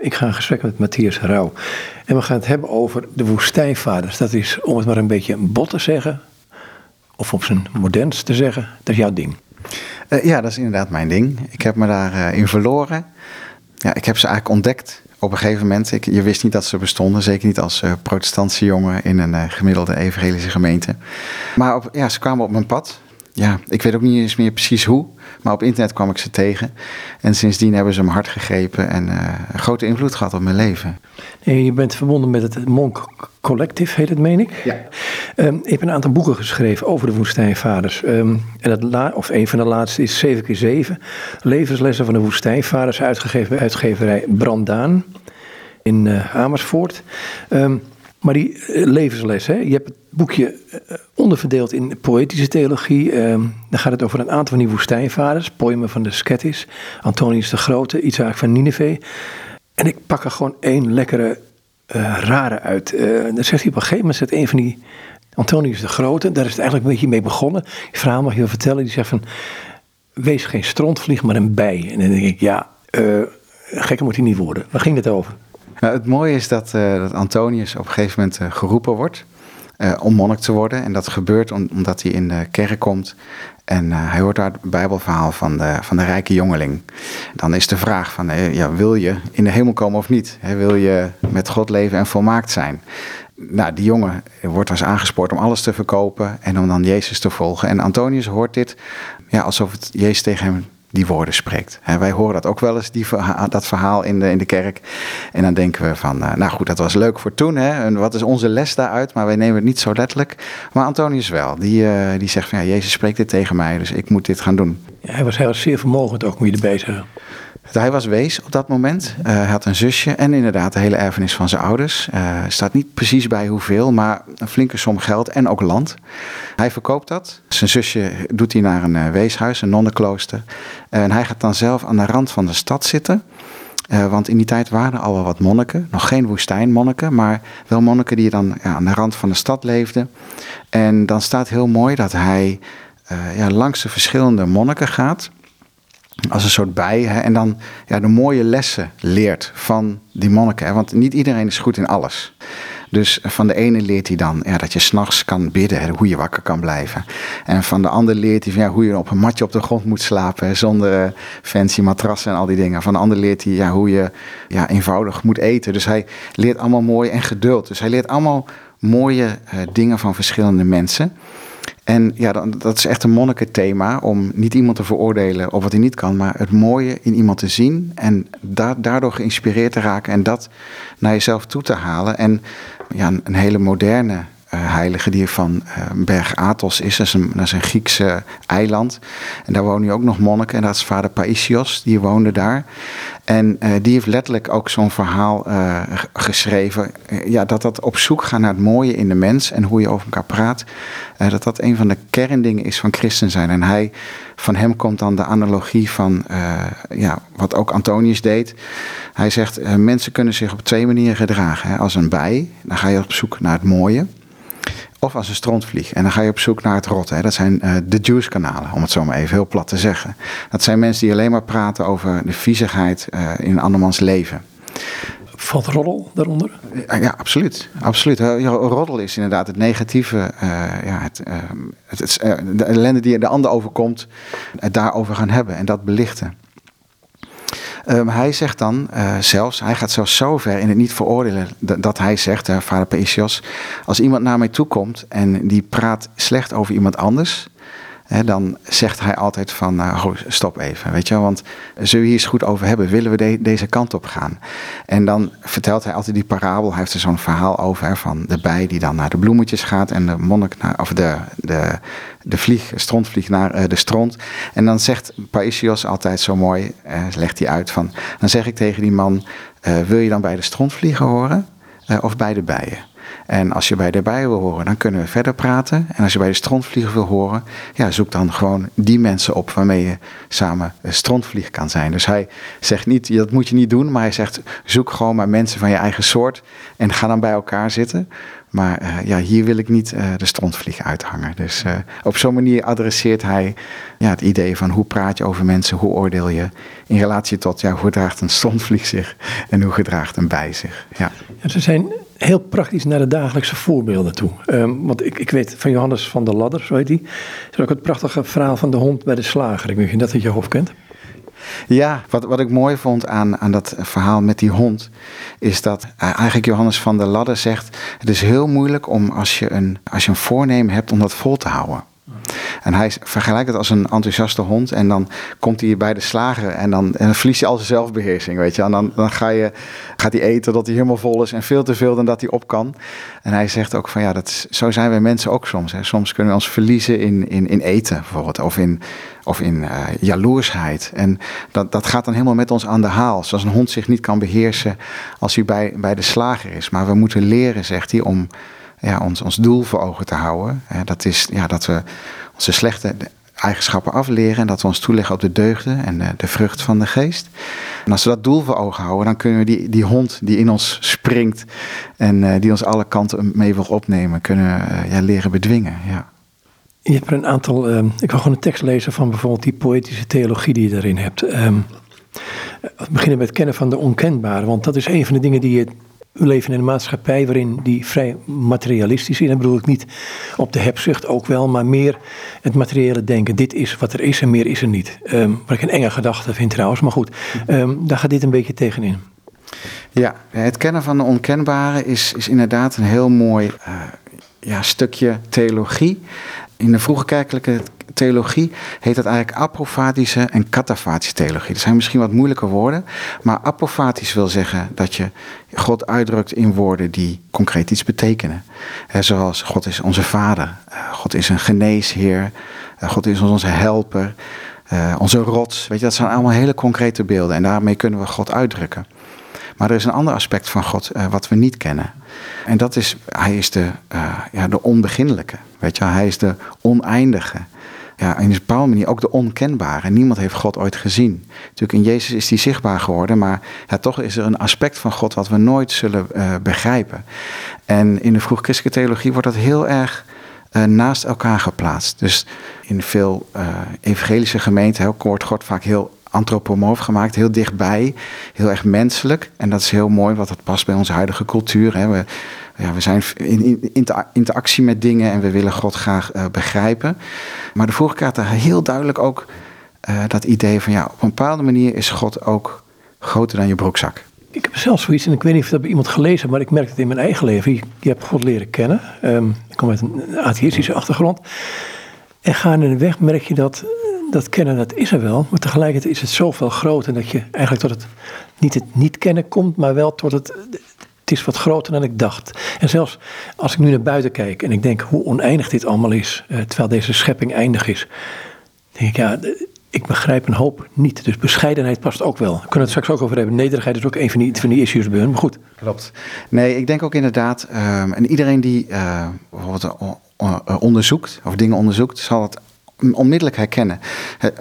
Ik ga in gesprek met Matthias Rauw. En we gaan het hebben over de woestijnvaders. Dat is, om het maar een beetje bot te zeggen, of op zijn modernst te zeggen, dat is jouw ding. Uh, ja, dat is inderdaad mijn ding. Ik heb me daarin uh, in verloren. Ja, ik heb ze eigenlijk ontdekt op een gegeven moment. Ik, je wist niet dat ze bestonden, zeker niet als uh, protestantse jongen in een gemiddelde evangelische gemeente. Maar op, ja, ze kwamen op mijn pad ja, ik weet ook niet eens meer precies hoe. Maar op internet kwam ik ze tegen. En sindsdien hebben ze me hard gegrepen en uh, een grote invloed gehad op mijn leven. Nee, je bent verbonden met het Monk Collective, heet het, meen ik? Ja. Um, ik heb een aantal boeken geschreven over de woestijnvaders. Um, en het la of een van de laatste is 7 keer 7 Levenslessen van de woestijnvaders, uitgegeven bij uitgeverij Brandaan in uh, Amersfoort. Um, maar die uh, levensles, hè? je hebt het boekje uh, onderverdeeld in poëtische theologie. Uh, dan gaat het over een aantal van die woestijnvaders. Poëmen van de Skettis, Antonius de Grote, Isaac van Nineveh. En ik pak er gewoon één lekkere, uh, rare uit. dan zegt hij op een gegeven moment, zegt een van die Antonius de Grote, daar is het eigenlijk een beetje mee begonnen. Die verhaal mag je wel vertellen, die zegt van, wees geen strontvlieg, maar een bij. En dan denk ik, ja, gekker moet hij niet worden. Waar ging het over? Nou, het mooie is dat, uh, dat Antonius op een gegeven moment uh, geroepen wordt uh, om monnik te worden. En dat gebeurt om, omdat hij in de kerk komt en hij hoort daar het bijbelverhaal van de, van de rijke jongeling. Dan is de vraag van, ja, wil je in de hemel komen of niet? wil je met God leven en volmaakt zijn? Nou, die jongen wordt als aangespoord om alles te verkopen en om dan Jezus te volgen. En Antonius hoort dit ja, alsof het Jezus tegen hem die woorden spreekt. En wij horen dat ook wel eens, die dat verhaal in de, in de kerk. En dan denken we van, uh, nou goed, dat was leuk voor toen. Hè? En wat is onze les daaruit? Maar wij nemen het niet zo letterlijk. Maar Antonius wel. Die, uh, die zegt van, ja, Jezus spreekt dit tegen mij, dus ik moet dit gaan doen. Ja, hij, was, was zeer vermogend ook, moet je erbij zeggen. Hij was wees op dat moment. Uh, hij had een zusje en inderdaad de hele erfenis van zijn ouders. Uh, staat niet precies bij hoeveel, maar een flinke som geld en ook land. Hij verkoopt dat. Zijn zusje doet hij naar een weeshuis, een nonnenklooster. En hij gaat dan zelf aan de rand van de stad zitten. want in die tijd waren er al wel wat monniken. Nog geen woestijnmonniken, maar wel monniken die dan ja, aan de rand van de stad leefden. En dan staat heel mooi dat hij ja, langs de verschillende monniken gaat als een soort bij. En dan ja, de mooie lessen leert van die monniken. Want niet iedereen is goed in alles. Dus van de ene leert hij dan ja, dat je s'nachts kan bidden, hè, hoe je wakker kan blijven. En van de ander leert hij ja, hoe je op een matje op de grond moet slapen, zonder uh, fancy matrassen en al die dingen. Van de ander leert hij ja, hoe je ja, eenvoudig moet eten. Dus hij leert allemaal mooi en geduld. Dus hij leert allemaal mooie uh, dingen van verschillende mensen. En ja, dat is echt een monnikenthema om niet iemand te veroordelen op wat hij niet kan, maar het mooie in iemand te zien en daardoor geïnspireerd te raken en dat naar jezelf toe te halen. En ja, een hele moderne heilige die van uh, Berg Athos is. Dat is, een, Griekse eiland. En daar wonen nu ook nog monniken. En dat is vader Paisios, die woonde daar. En uh, die heeft letterlijk ook zo'n verhaal geschreven. ja, dat dat op zoek gaan naar het mooie in de mens en hoe je over elkaar praat. dat dat een van de kerndingen is van christen zijn. En hij, van hem komt dan de analogie van ja, wat ook Antonius deed. Hij zegt, mensen kunnen zich op twee manieren gedragen. Hè. Als een bij, dan ga je op zoek naar het mooie. Of als een strontvlieg. En dan ga je op zoek naar het rot. Hè. Dat zijn uh, de Juice-kanalen, om het zo maar even heel plat te zeggen. Dat zijn mensen die alleen maar praten over de viezigheid uh, in een andermans leven. Valt roddel daaronder? Ja, absoluut. absoluut. Roddel is inderdaad het negatieve, uh, ja, het, het, het, de ellende die de ander overkomt, het daarover gaan hebben en dat belichten. Um, hij zegt dan uh, zelfs, hij gaat zelfs zo ver in het niet veroordelen, dat, dat hij zegt, uh, vader Paisios, als iemand naar mij toe komt en die praat slecht over iemand anders, dan zegt hij altijd van, uh, stop even, weet je want zullen we hier eens goed over hebben, willen we deze kant op gaan? En dan vertelt hij altijd die parabel, hij heeft er zo'n verhaal over, van de bij die dan naar de bloemetjes gaat en de monnik naar, of de, de, de vlieg, strontvlieg naar uh, de stront. En dan zegt Paisios altijd zo mooi, uh, legt hij uit van, dan zeg ik tegen die man, wil je dan bij de strontvliegen horen of bij de bijen? En als je bij de wil horen, dan kunnen we verder praten. En als je bij de strontvliegen wil horen, ja, zoek dan gewoon die mensen op waarmee je samen strontvlieg kan zijn. Dus hij zegt niet, dat moet je niet doen, maar hij zegt, zoek gewoon maar mensen van je eigen soort en ga dan bij elkaar zitten. Maar eh, ja, hier wil ik niet uh, de strontvlieg uithangen. Dus uh, op zo'n manier adresseert hij ja, het idee van hoe praat je over mensen, hoe oordeel je in relatie tot ja, hoe gedraagt een strontvlieg zich en hoe gedraagt een bij zich. Ja. ja ze zijn heel praktisch naar de dagelijkse voorbeelden toe. Um, want ik, ik weet van Johannes van der Ladder, zo heet hij, is ook het prachtige verhaal van de hond bij de slager. Ik weet niet dat je hoofd kent. Ja, wat, wat ik mooi vond aan, aan dat verhaal met die hond, is dat eigenlijk Johannes van der Ladder zegt: Het is heel moeilijk om als je een, als je een voornemen hebt om dat vol te houden. En hij vergelijkt het als een enthousiaste hond. En dan komt hij bij de slager en dan, en verliest hij al zijn zelfbeheersing, weet je. En dan, dan ga je, gaat hij eten dat hij helemaal vol is en veel te veel dan dat hij op kan. En hij zegt ook van ja, dat, zo zijn wij mensen ook soms. Hè. Soms kunnen we ons verliezen in, in, in eten bijvoorbeeld. Of in, of in uh, jaloersheid. En dat, dat gaat dan helemaal met ons aan de haal. Zoals een hond zich niet kan beheersen als hij bij, bij de slager is. Maar we moeten leren, zegt hij, om ja, ons, ons doel voor ogen te houden. Dat is ja, dat we onze slechte eigenschappen afleren en dat we ons toeleggen op de deugden en de, de, vrucht van de geest. En als we dat doel voor ogen houden, dan kunnen we die, die hond die in ons springt en uh, die ons alle kanten mee wil opnemen, kunnen uh, ja, leren bedwingen. Ja. Je hebt er een aantal, uh, ik wil gewoon een tekst lezen van bijvoorbeeld die poëtische theologie die je erin hebt. Um, we beginnen met het kennen van de onkenbare, want dat is een van de dingen die je we leven in een maatschappij waarin die vrij materialistisch is. En bedoel ik niet op de hebzucht ook wel, maar meer het materiële denken. Dit is wat er is en meer is er niet. Um, wat ik een enge gedachte vind trouwens, maar goed, um, daar gaat dit een beetje tegenin. Ja, het kennen van de onkenbare is, is inderdaad een heel mooi uh, ja, stukje theologie. In de vroege kerkelijke theologie heet dat eigenlijk apofatische en katafatische theologie. Dat zijn misschien wat moeilijke woorden, maar apofatisch wil zeggen dat je God uitdrukt in woorden die concreet iets betekenen. zoals God is onze vader, eh, God is een geneesheer, eh, God is onze helper, eh, onze rots. Weet je, dat zijn allemaal hele concrete beelden en daarmee kunnen we God uitdrukken. Maar er is een ander aspect van God wat we niet kennen. En dat is, hij is de, ja, de onbeginnelijke. Weet je, hij is de oneindige ja, in een bepaalde manier ook de onkenbare. Niemand heeft God ooit gezien. Natuurlijk in Jezus is hij zichtbaar geworden, maar toch is er een aspect van God wat we nooit zullen uh, begrijpen. En in de vroeg-christelijke theologie wordt dat heel erg uh, naast elkaar geplaatst. Dus in veel uh, evangelische gemeenten wordt God vaak heel antropomorf gemaakt, heel dichtbij, heel erg menselijk. En dat is heel mooi, want dat past bij onze huidige cultuur. Hè. We, ja, we zijn in, interactie met dingen en we willen God graag uh, begrijpen. Maar de vorige er heel duidelijk ook uh, dat idee van ja, op een bepaalde manier is God ook groter dan je broekzak. Ik heb zelfs zoiets, en ik weet niet of dat bij iemand gelezen maar ik merk het in mijn eigen leven. Je, hebt God leren kennen. Um, ik kom uit een atheïstische achtergrond. En gaande de weg merk je dat dat kennen, dat is er wel. Maar tegelijkertijd is het zoveel groter dat je eigenlijk tot het niet het niet kennen komt, maar wel tot het het is wat groter dan ik dacht. En zelfs als ik nu naar buiten kijk en ik denk hoe oneindig dit allemaal is, eh, terwijl deze schepping eindig is, denk ik ja, ik begrijp een hoop niet. Dus bescheidenheid past ook wel. We kunnen het straks ook over hebben. Nederigheid is ook een van die, van die issues bij hun, maar goed. Klopt. Nee, ik denk ook inderdaad, um, en iedereen die uh, bijvoorbeeld onderzoekt, of dingen onderzoekt, zal het onmiddellijk herkennen.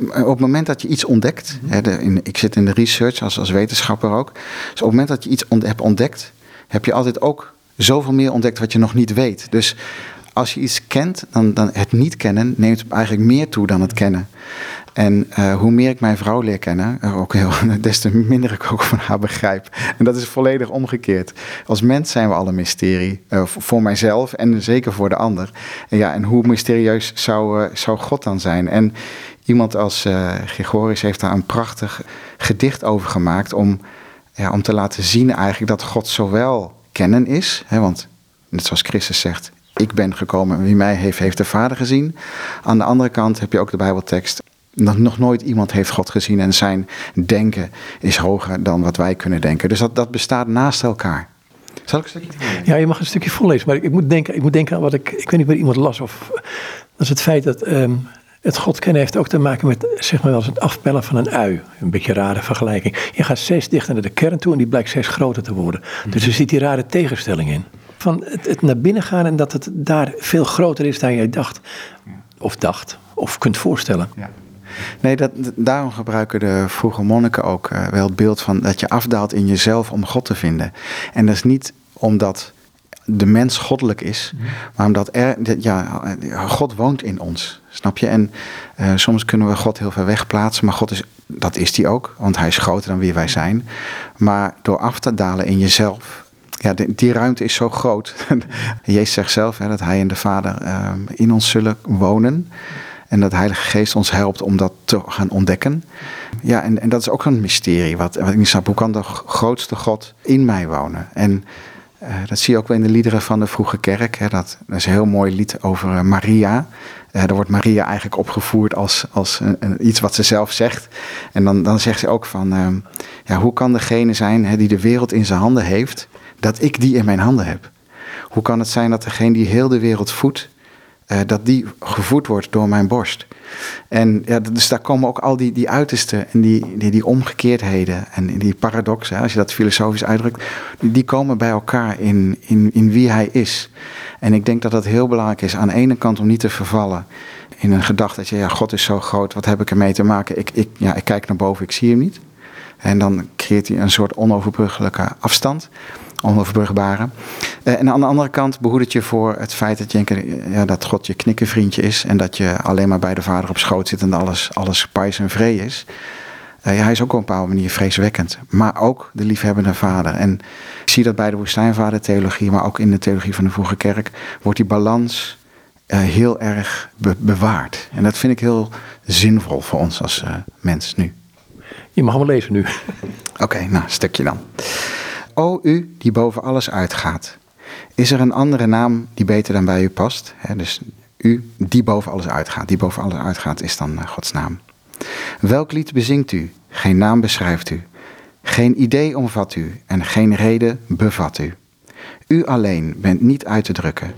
Op het moment dat je iets ontdekt, in, ik zit in de research als, als wetenschapper ook, dus op het moment dat je iets hebt ontdekt, heb je altijd ook zoveel meer ontdekt wat je nog niet weet. Dus als je iets kent, dan, dan het niet kennen neemt eigenlijk meer toe dan het kennen. En uh, hoe meer ik mijn vrouw leer kennen, ook heel, des te minder ik ook van haar begrijp. En dat is volledig omgekeerd. Als mens zijn we alle mysterie. Uh, voor mijzelf en zeker voor de ander. En, ja, en hoe mysterieus zou, zou God dan zijn? En iemand als Gregorius heeft daar een prachtig gedicht over gemaakt om ja, om te laten zien eigenlijk dat God zowel kennen is, hè, want net zoals Christus zegt, ik ben gekomen en wie mij heeft, heeft de Vader gezien. Aan de andere kant heb je ook de Bijbeltekst, nog, nog nooit iemand heeft God gezien en zijn denken is hoger dan wat wij kunnen denken. Dus dat, dat bestaat naast elkaar. Zal ik een stukje Ja, je mag een stukje voorlezen, maar ik moet denken, ik moet denken aan wat ik, ik weet niet waar iemand las of, dat is het feit dat um, het God kennen heeft ook te maken met zeg maar wel eens het afpellen van een ui. Een beetje een rare vergelijking. Je gaat steeds dichter naar de kern toe en die blijkt steeds groter te worden. Dus er zit die rare tegenstelling in. van het, het naar binnen gaan en dat het daar veel groter is dan jij dacht. Of dacht, of kunt voorstellen. Ja. Nee, dat, daarom gebruiken de vroege monniken ook eh, wel het beeld van dat je afdaalt in jezelf om God te vinden. En dat is niet omdat de mens goddelijk is, mhm. maar omdat er, ja, God woont in ons, snap je? En uh, soms kunnen we God heel ver weg plaatsen, maar God is, dat is hij ook, want hij is groter dan wie wij zijn. Maar door af te dalen in jezelf, ja, die ruimte is zo groot. Jezus zegt zelf hè, dat hij en de Vader uh, in ons zullen wonen. En dat Heilige Geest ons helpt om dat te gaan ontdekken. Ja, en, en dat is ook een mysterie. Wat, ik niet snap, hoe kan de grootste God in mij wonen? En uh, dat zie je ook wel in de liederen van de vroege kerk. Hè, dat, is een heel mooi lied over uh, Maria. Uh, daar wordt Maria eigenlijk opgevoerd als, als een, iets wat ze zelf zegt. En dan, dan zegt ze ook van, ehm, ja, hoe kan degene zijn hè, die de wereld in zijn handen heeft, dat ik die in mijn handen heb? Hoe kan het zijn dat degene die heel de wereld voedt, uh, dat die gevoed wordt door mijn borst. En ja, dus daar komen ook al die, die uitersten en die, die, die omgekeerdheden en die paradoxen, als je dat filosofisch uitdrukt, die, die komen bij elkaar in, in, in wie hij is. En ik denk dat dat heel belangrijk is. Aan de ene kant om niet te vervallen in een gedachte dat je, ja, God is zo groot, wat heb ik ermee te maken? Ik, ik, ja, ik kijk naar boven, ik zie hem niet. En dan creëert hij een soort onoverbruggelijke afstand onoverbrugbare. Uh, en aan de andere kant behoedt het je voor het feit dat, je, ja, dat God je knikkenvriendje is. En dat je alleen maar bij de vader op schoot zit en alles, alles pais en vree is. Uh, ja, hij is ook op een bepaalde manier vreeswekkend. Maar ook de liefhebbende vader. En ik zie dat bij de woestijnvader-theologie, maar ook in de theologie van de vroege kerk, wordt die balans uh, heel erg be bewaard. En dat vind ik heel zinvol voor ons als mens nu. Je mag hem lezen nu. Oké, nou, een stukje dan. O u die boven alles uitgaat. Is er een andere naam die beter dan bij u past? dus u die boven alles uitgaat. Die boven alles uitgaat is dan uh, Gods naam. Welk lied bezingt u? Geen naam beschrijft u. Geen idee omvat u en geen reden bevat u. U alleen bent niet uit te drukken.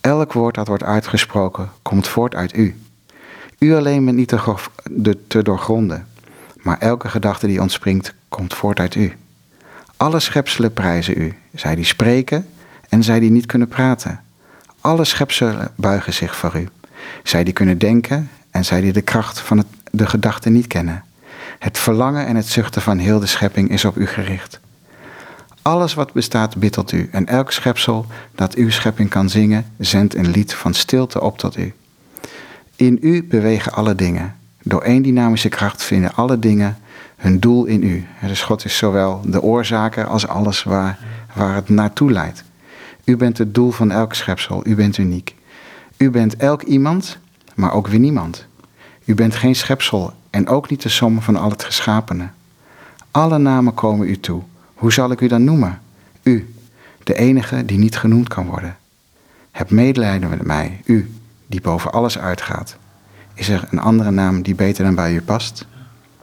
Elk woord dat wordt uitgesproken komt voort uit u. U alleen bent niet te, te doorgronden, maar elke gedachte die ontspringt komt voort uit u. Alle schepselen prijzen u, zij die spreken en zij die niet kunnen praten. Alle schepselen buigen zich voor u, zij die kunnen denken en zij die de kracht van het, de gedachte niet kennen. Het verlangen en het zuchten van heel de schepping is op u gericht. Alles wat bestaat bidt u en elk schepsel dat uw schepping kan zingen, zendt een lied van stilte op tot u. In u bewegen alle dingen. Door één dynamische kracht vinden alle dingen hun doel in u. Dus God is zowel de oorzaker als alles waar, waar het naartoe leidt. U bent het doel van elk schepsel. U bent uniek. U bent elk iemand, maar ook weer niemand. U bent geen schepsel en ook niet de som van al het geschapene. Alle namen komen u toe. Hoe zal ik u dan noemen? U, de enige die niet genoemd kan worden. Heb medelijden met mij, u, die boven alles uitgaat. Is er een andere naam die beter dan bij u past?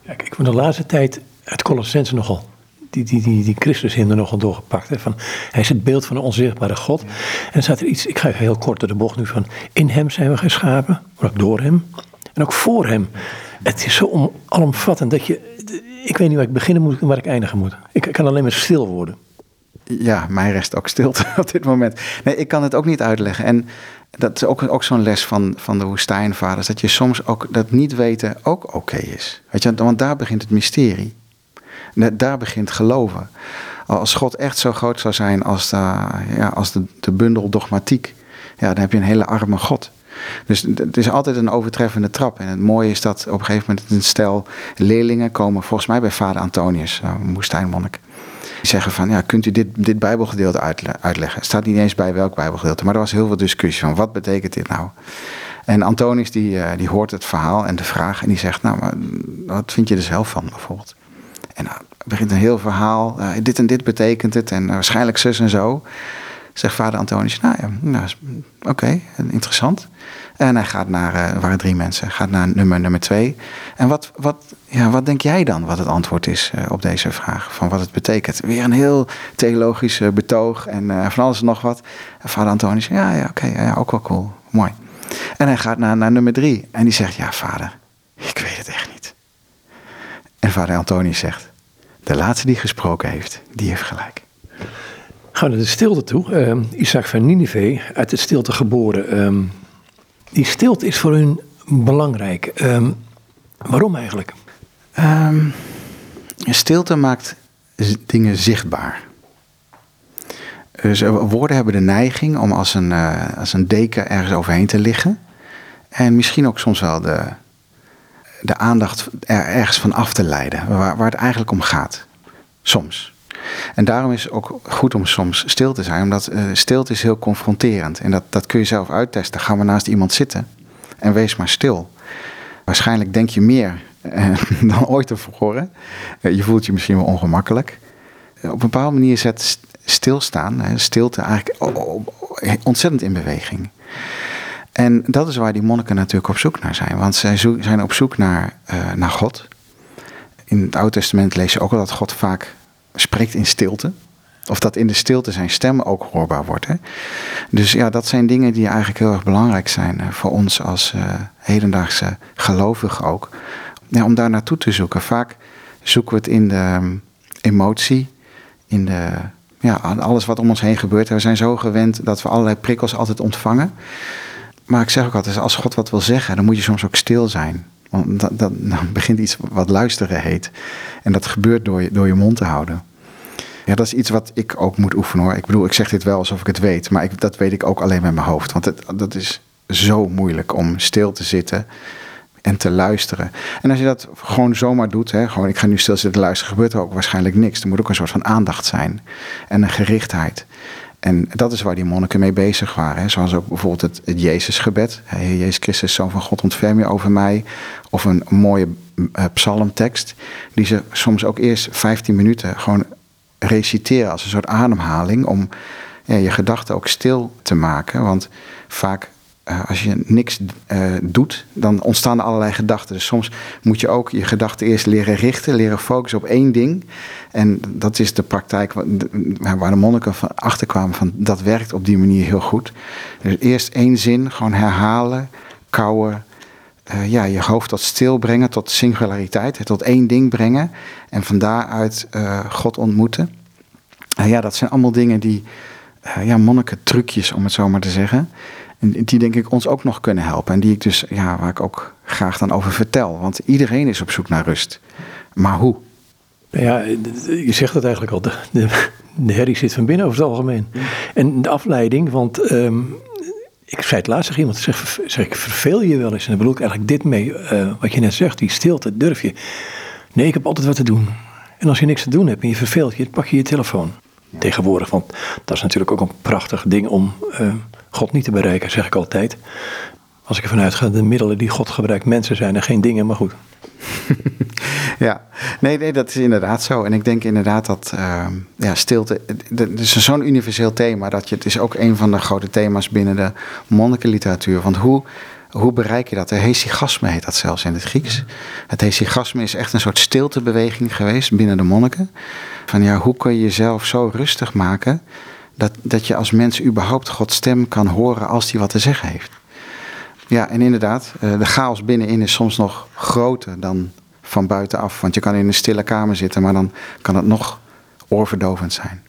Ja, ik heb de laatste tijd het Colossense nogal die, die, die, die Christus er nogal doorgepakt. Hè, van, hij is het beeld van de onzichtbare God. En dan staat er iets, ik ga heel kort door de bocht nu van, in hem zijn we geschapen, maar ook door hem en ook voor hem. Het is zo om, alomvattend dat je, ik weet niet waar ik beginnen moet en waar ik eindigen moet. Ik kan alleen maar stil worden. Ja, mij rest ook stilte op dit moment. Nee, ik kan het ook niet uitleggen. En dat is ook, ook zo'n les van, van de woestijnvaders. Dat je soms ook dat niet weten ook oké is. Weet je, want daar begint het mysterie. Daar begint geloven. Als God echt zo groot zou zijn als de, ja, als de, de bundel dogmatiek, ja, dan heb je een hele arme God. Dus het is altijd een overtreffende trap. En het mooie is dat op een gegeven moment een stel leerlingen komen, volgens mij bij vader Antonius, een woestijnmonnik. Die zeggen van, ja, kunt u dit, dit bijbelgedeelte uitleggen? Het staat niet eens bij welk bijbelgedeelte, maar er was heel veel discussie van, wat betekent dit nou? En Antonius die, eh, die hoort het verhaal en de vraag en die zegt, nou, wat vind je er zelf van bijvoorbeeld? En nou, begint een heel verhaal, uh, dit en dit betekent het en waarschijnlijk zus en zo. Zegt vader Antonius, nou ja, nou, oké, interessant. En hij gaat naar, er waren drie mensen, gaat naar nummer, nummer twee. En wat, wat, ja, wat denk jij dan wat het antwoord is uh, op deze vraag? Van wat het betekent? Weer een heel theologisch uh, betoog en van alles en nog wat. En vader Antonius, ja, ja oké, ja, ook wel cool, mooi. En hij gaat naar, naar nummer drie en die zegt, ja vader, ik weet het echt niet. En vader Antonius zegt, de laatste die gesproken heeft, die heeft gelijk. Gaan we naar de stilte toe. Isaac van Nineveh, uit de stilte geboren. Um, die stilte is voor hun belangrijk. Um, waarom eigenlijk? Um, stilte maakt dingen zichtbaar. Dus woorden hebben de neiging om als een, uh, als een deken ergens overheen te liggen. En misschien ook soms wel de, de aandacht er ergens van af te leiden, waar, waar het eigenlijk om gaat. Soms. En daarom is het ook goed om soms stil te zijn, omdat uh, stilte is heel confronterend. En dat, dat kun je zelf uittesten. Ga maar naast iemand zitten en wees maar stil. Waarschijnlijk denk je meer dan ooit tevoren. Uh, je voelt je misschien wel ongemakkelijk. op een bepaalde manier zet stilstaan, stilte eigenlijk ontzettend in beweging. En dat is waar die monniken natuurlijk op zoek naar zijn. Want zij zijn op zoek naar, uh, naar God. In het Oude Testament lees je ook al dat God vaak spreekt in stilte. Of dat in de stilte zijn stem ook hoorbaar wordt. Hè? Dus ja, dat zijn dingen die eigenlijk heel erg belangrijk zijn voor ons als hedendaagse gelovigen ook. Ja, om daar naartoe te zoeken. Vaak zoeken we het in de um, emotie, in de, ja, alles wat om ons heen gebeurt. We zijn zo gewend dat we allerlei prikkels altijd ontvangen. Maar ik zeg ook altijd, als God wat wil zeggen, dan moet je soms ook stil zijn. Want dat, dan begint iets wat luisteren heet. En dat gebeurt door je, door je mond te houden. Ja, dat is iets wat ik ook moet oefenen hoor. Ik bedoel, ik zeg dit wel alsof ik het weet. Maar ik, dat weet ik ook alleen met mijn hoofd. Want het, dat is zo moeilijk om stil te zitten en te luisteren. En als je dat gewoon zomaar doet, hè, gewoon ik ga nu stil zitten luisteren, gebeurt er ook waarschijnlijk niks. Er moet ook een soort van aandacht zijn en een gerichtheid. En dat is waar die monniken mee bezig waren. Hè. Zoals ook bijvoorbeeld het, het Jezusgebed. Heer Jezus Christus, Zoon van God, ontferm je over mij. Of een mooie uh, psalmtekst. Die ze soms ook eerst 15 minuten gewoon reciteren als een soort ademhaling. Om je gedachten ook stil te maken. Want vaak uh, als je niks uh, doet, dan ontstaan er allerlei gedachten. Dus soms moet je ook je gedachten eerst leren richten, leren focussen op één ding. En dat is de praktijk waar de monniken van achterkwamen van dat werkt op die manier heel goed. Dus eerst één zin, gewoon herhalen, kouwen. Uh, ja, je hoofd tot stil brengen, tot singulariteit, tot één ding brengen. En van daaruit God ontmoeten. ja, dat zijn allemaal dingen die, ja, monniken trucjes om het zo maar te zeggen. En die denk ik ons ook nog kunnen helpen. En die ik dus, ja, waar ik ook graag dan over vertel. Want iedereen is op zoek naar rust. Maar hoe? Ja, je zegt het eigenlijk al. De, de, de herrie zit van binnen over het algemeen. En de afleiding, want um, ik zei het laatst tegen iemand, zeg, zeg ik verveel je wel eens. En dan bedoel ik eigenlijk dit mee, uh, wat je net zegt, die stilte, durf je. Nee, ik heb altijd wat te doen. En als je niks te doen hebt en je verveelt je, pak je je telefoon. Ja. Tegenwoordig, want dat is natuurlijk ook een prachtig ding om uh, God niet te bereiken, zeg ik altijd. Als ik ervan uitga, de middelen die God gebruikt mensen zijn en geen dingen, maar goed. ja, nee, nee, dat is inderdaad zo. En ik denk inderdaad dat uh, ja, stilte, het is zo'n universeel thema, dat je, het is ook een van de grote thema's binnen de monnikenliteratuur. Want hoe, hoe bereik je dat? De hesychasme heet dat zelfs in het Grieks. Het hesychasme is echt een soort stiltebeweging geweest binnen de monniken. Van ja, hoe kun je jezelf zo rustig maken dat, dat je als mens überhaupt Gods stem kan horen als hij wat te zeggen heeft. Ja, en inderdaad, eh, de chaos binnenin is soms nog groter dan van buitenaf. Want je kan in een stille kamer zitten, maar dan kan het nog oorverdovend zijn.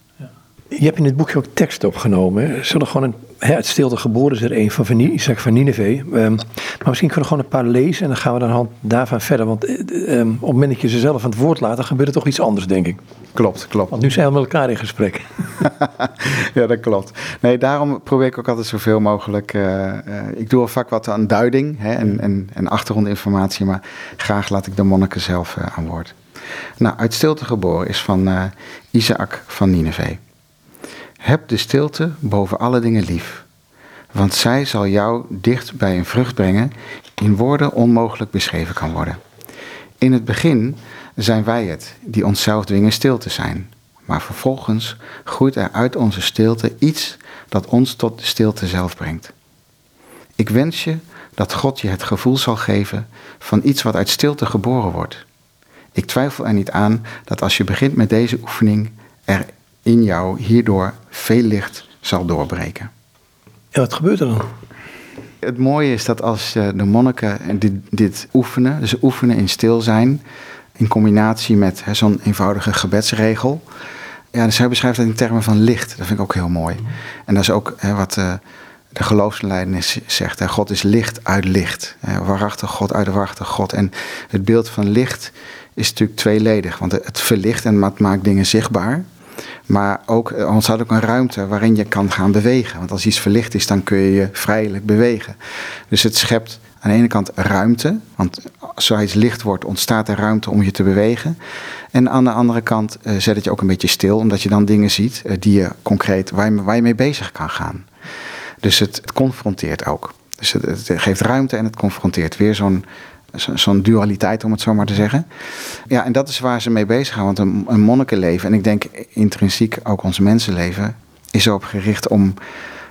Je hebt in dit boekje ook tekst opgenomen. Zullen gewoon een, hè, het stilte geboren is er een van, van Isaac van Nineveh. Um, maar misschien kunnen we gewoon een paar lezen en dan gaan we dan hand daarvan verder. Want um, op het moment dat je ze zelf aan het woord laat, dan gebeurt er toch iets anders, denk ik. Klopt, klopt. Want nu zijn we met elkaar in gesprek. ja, dat klopt. Nee, daarom probeer ik ook altijd zoveel mogelijk. Uh, uh, ik doe al vaak wat aan duiding hè, en, en, en achtergrondinformatie, maar graag laat ik de monniken zelf uh, aan woord. Nou, uit stilte geboren is van Isaac van Nineveh. Heb de stilte boven alle dingen lief, want zij zal jou dicht bij een vrucht brengen in woorden onmogelijk beschreven kan worden. In het begin zijn wij het die onszelf dwingen stil te zijn, maar vervolgens groeit er uit onze stilte iets dat ons tot de stilte zelf brengt. Ik wens je dat God je het gevoel zal geven van iets wat uit stilte geboren wordt. Ik twijfel er niet aan dat als je begint met deze oefening er in jou hierdoor veel licht zal doorbreken. En wat gebeurt er dan? Het mooie is dat als eh, de monniken dit, dit oefenen, dus oefenen in stil zijn, in combinatie met zo'n eenvoudige gebedsregel, Ja, dus hij beschrijft dat in termen van licht. Dat vind ik ook heel mooi. En dat is ook hè, wat uh, de geloofsleiding zegt. Hè, God is licht uit licht. Hè, waarachtig God uit de waarachtig God. En het beeld van licht is natuurlijk tweeledig. Want het verlicht en het maakt dingen zichtbaar. Maar ook eh, ontstaat ook een ruimte waarin je kan gaan bewegen. Want als iets verlicht is, dan kun je je vrijelijk bewegen. Dus het schept aan de ene kant ruimte. Want als iets licht wordt, ontstaat er ruimte om je te bewegen. En aan de andere kant uh, zet het je ook een beetje stil, omdat je dan dingen ziet uh, die je concreet, waar je, mee bezig kan gaan. Dus het, het confronteert ook. Dus het, het, geeft ruimte en het confronteert. Weer zo'n zo'n dualiteit, om het zo maar te zeggen. Ja, en dat is waar ze mee bezig gaan. Want een, monnikenleven, en ik denk intrinsiek ook ons mensenleven, is erop gericht om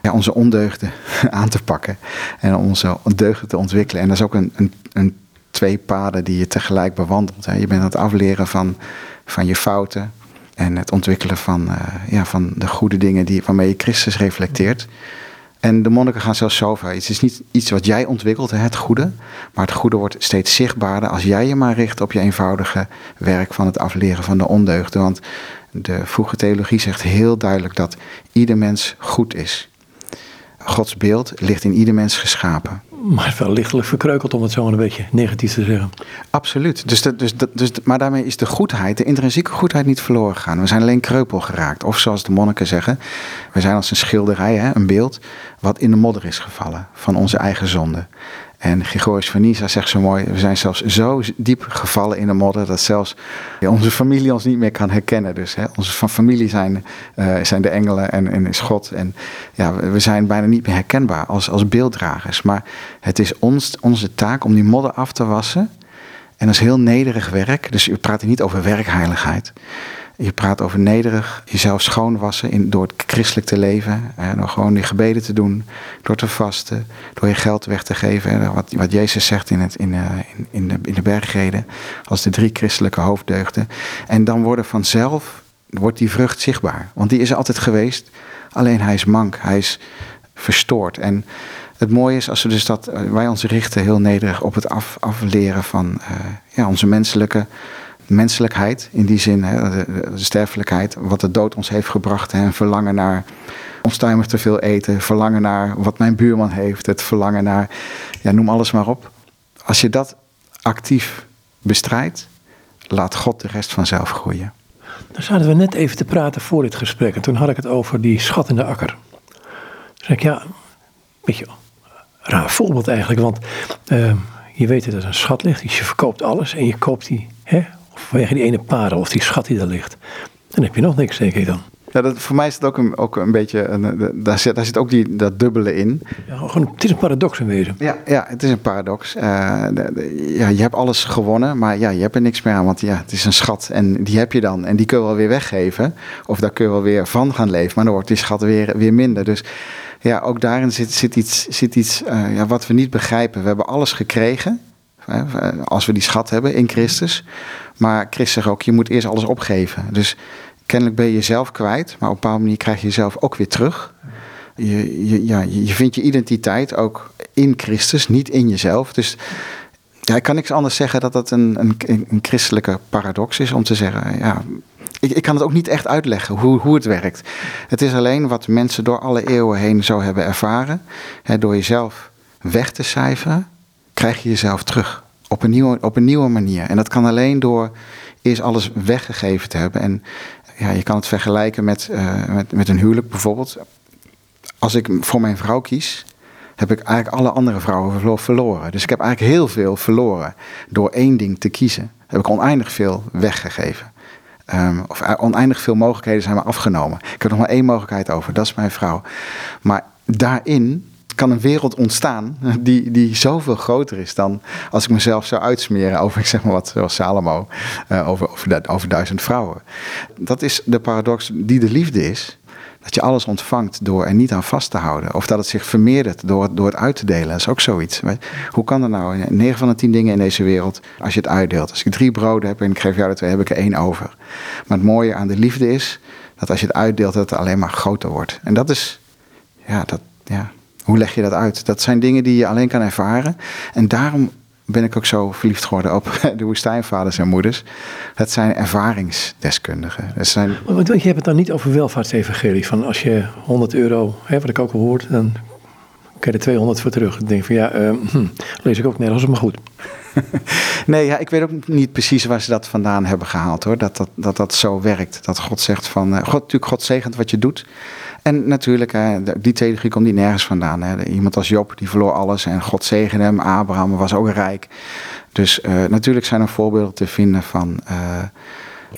ja, onze ondeugden aan te pakken. En onze deugden te ontwikkelen. En dat is ook een, een, een twee paden die je tegelijk bewandelt. Hè. Je bent aan het afleren van, van je fouten. En het ontwikkelen van, uh, ja, van de goede dingen die, waarmee je Christus reflecteert. En de monniken gaan zelfs zo ver. Het is niet iets wat jij ontwikkelt, het goede. Maar het goede wordt steeds zichtbaarder als jij je maar richt op je eenvoudige werk van het afleren van de ondeugden. Want de vroege theologie zegt heel duidelijk dat ieder mens goed is. Gods beeld ligt in ieder mens geschapen. Maar wel lichtelijk verkreukeld, om het zo een beetje negatief te zeggen. Absoluut. Dus, dus, dus, maar daarmee is de goedheid, de intrinsieke goedheid, niet verloren gegaan. We zijn alleen kreupel geraakt. Of zoals de monniken zeggen, we zijn als een schilderij, hè, een beeld, wat in de modder is gevallen van onze eigen zonde. En Gregorius van Nyssa zegt zo mooi, we zijn zelfs zo diep gevallen in de modder dat zelfs onze familie ons niet meer kan herkennen. Dus hè, onze van familie zijn, uh, zijn de engelen en, en is God. En ja, we zijn bijna niet meer herkenbaar als, als beelddragers. Maar het is ons, onze taak om die modder af te wassen. En dat is heel nederig werk. Dus praat hier niet over werkheiligheid. Je praat over nederig jezelf schoonwassen in, door het christelijk te leven. Hè, door gewoon die gebeden te doen, door te vasten, door je geld weg te geven. Wat, wat Jezus zegt in, het, in, uh, in, in, de, in de bergreden, als de drie christelijke hoofddeugden. En dan worden vanzelf, wordt die vrucht zichtbaar. Want die is altijd geweest, alleen hij is mank, hij is verstoord. En het mooie is als we dus dat, eh, wij ons richten heel nederig op het af, afleren van uh, ja, onze menselijke menselijkheid in die zin, hè, de, sterfelijkheid, wat de dood ons heeft gebracht. Hè, verlangen naar onstuimig te veel eten, verlangen naar wat mijn buurman heeft, het verlangen naar, ja, noem alles maar op. Als je dat actief bestrijdt, laat God de rest vanzelf groeien. Dan zaten we net even te praten voor dit gesprek en toen had ik het over die schat in de akker. Toen zei ik, ja, een beetje raar voorbeeld eigenlijk, want uh, je weet dat er een schat ligt, dus je verkoopt alles en je koopt die hè, vanwege die ene parel of die schat die daar ligt. Dan heb je nog niks, denk ik dan. Ja, dat, voor mij is het ook een, ook een beetje, een, daar, zit, daar zit ook die, dat dubbele in. Ja, gewoon, het is een paradox in wezen. Ja, ja het is een paradox. Uh, ja, je hebt alles gewonnen, maar ja, je hebt er niks meer aan, want ja, het is een schat en die heb je dan. En die kun je wel weer weggeven, of daar kun je wel weer van gaan leven, maar dan wordt die schat weer, weer minder. Dus ja, ook daarin zit, zit iets, zit iets uh, ja, wat we niet begrijpen. We hebben alles gekregen, als we die schat hebben in Christus. Maar Christus zegt ook, je moet eerst alles opgeven. Dus kennelijk ben je jezelf kwijt, maar op een bepaalde manier krijg je jezelf ook weer terug. Je, je, ja, je vindt je identiteit ook in Christus, niet in jezelf. Dus ja, ik kan niks anders zeggen dat dat een, een, een christelijke paradox is om te zeggen, ja, ik, ik, kan het ook niet echt uitleggen hoe, hoe het werkt. Het is alleen wat mensen door alle eeuwen heen zo hebben ervaren. Hè, door jezelf weg te cijferen, krijg je jezelf terug. Op een, nieuwe, op een nieuwe manier. En dat kan alleen door eerst alles weggegeven te hebben. En ja, je kan het vergelijken met, uh, met, met een huwelijk bijvoorbeeld. Als ik voor mijn vrouw kies, heb ik eigenlijk alle andere vrouwen verloren. Dus ik heb eigenlijk heel veel verloren door één ding te kiezen. Heb ik oneindig veel weggegeven. Um, of eh, oneindig veel mogelijkheden zijn me afgenomen. Ik heb nog maar één mogelijkheid over, dat is mijn vrouw. Maar daarin kan een wereld ontstaan die, die zoveel groter is dan als ik mezelf zou uitsmeren over, ik zeg maar wat, zoals Salomo, uh, over, over, over duizend vrouwen. Dat is de paradox die de liefde is. Dat je alles ontvangt door er niet aan vast te houden. Of dat het zich vermeerdert door, door het uit te delen. Dat is ook zoiets. Hoe kan dat nou? 9 van de 10 dingen in deze wereld, als je het uitdeelt. Als ik drie broden heb en ik geef jou de twee, heb ik er één over. Maar het mooie aan de liefde is dat als je het uitdeelt, dat het alleen maar groter wordt. En dat is, ja, dat, ja, hoe leg je dat uit? Dat zijn dingen die je alleen kan ervaren. En daarom ben ik ook zo verliefd geworden op de woestijnvaders en moeders. Het zijn ervaringsdeskundigen. Het zijn... Want je hebt het dan niet over welvaartsevangelie. Van als je 100 euro, hè, wat ik ook al hoort, dan krijg je er 200 voor terug. Dan denk ik van ja, uh, hm, lees ik ook nergens, maar goed. nee, ja, ik weet ook niet precies waar ze dat vandaan hebben gehaald hoor. Dat dat, dat, dat zo werkt. Dat God zegt van, uh, God, natuurlijk, God zegent wat je doet. En natuurlijk, hè, die theologie komt niet nergens vandaan. Hè. Iemand als Job, die verloor alles en God zegende hem. Abraham was ook rijk. Dus uh, natuurlijk zijn er voorbeelden te vinden van... Uh,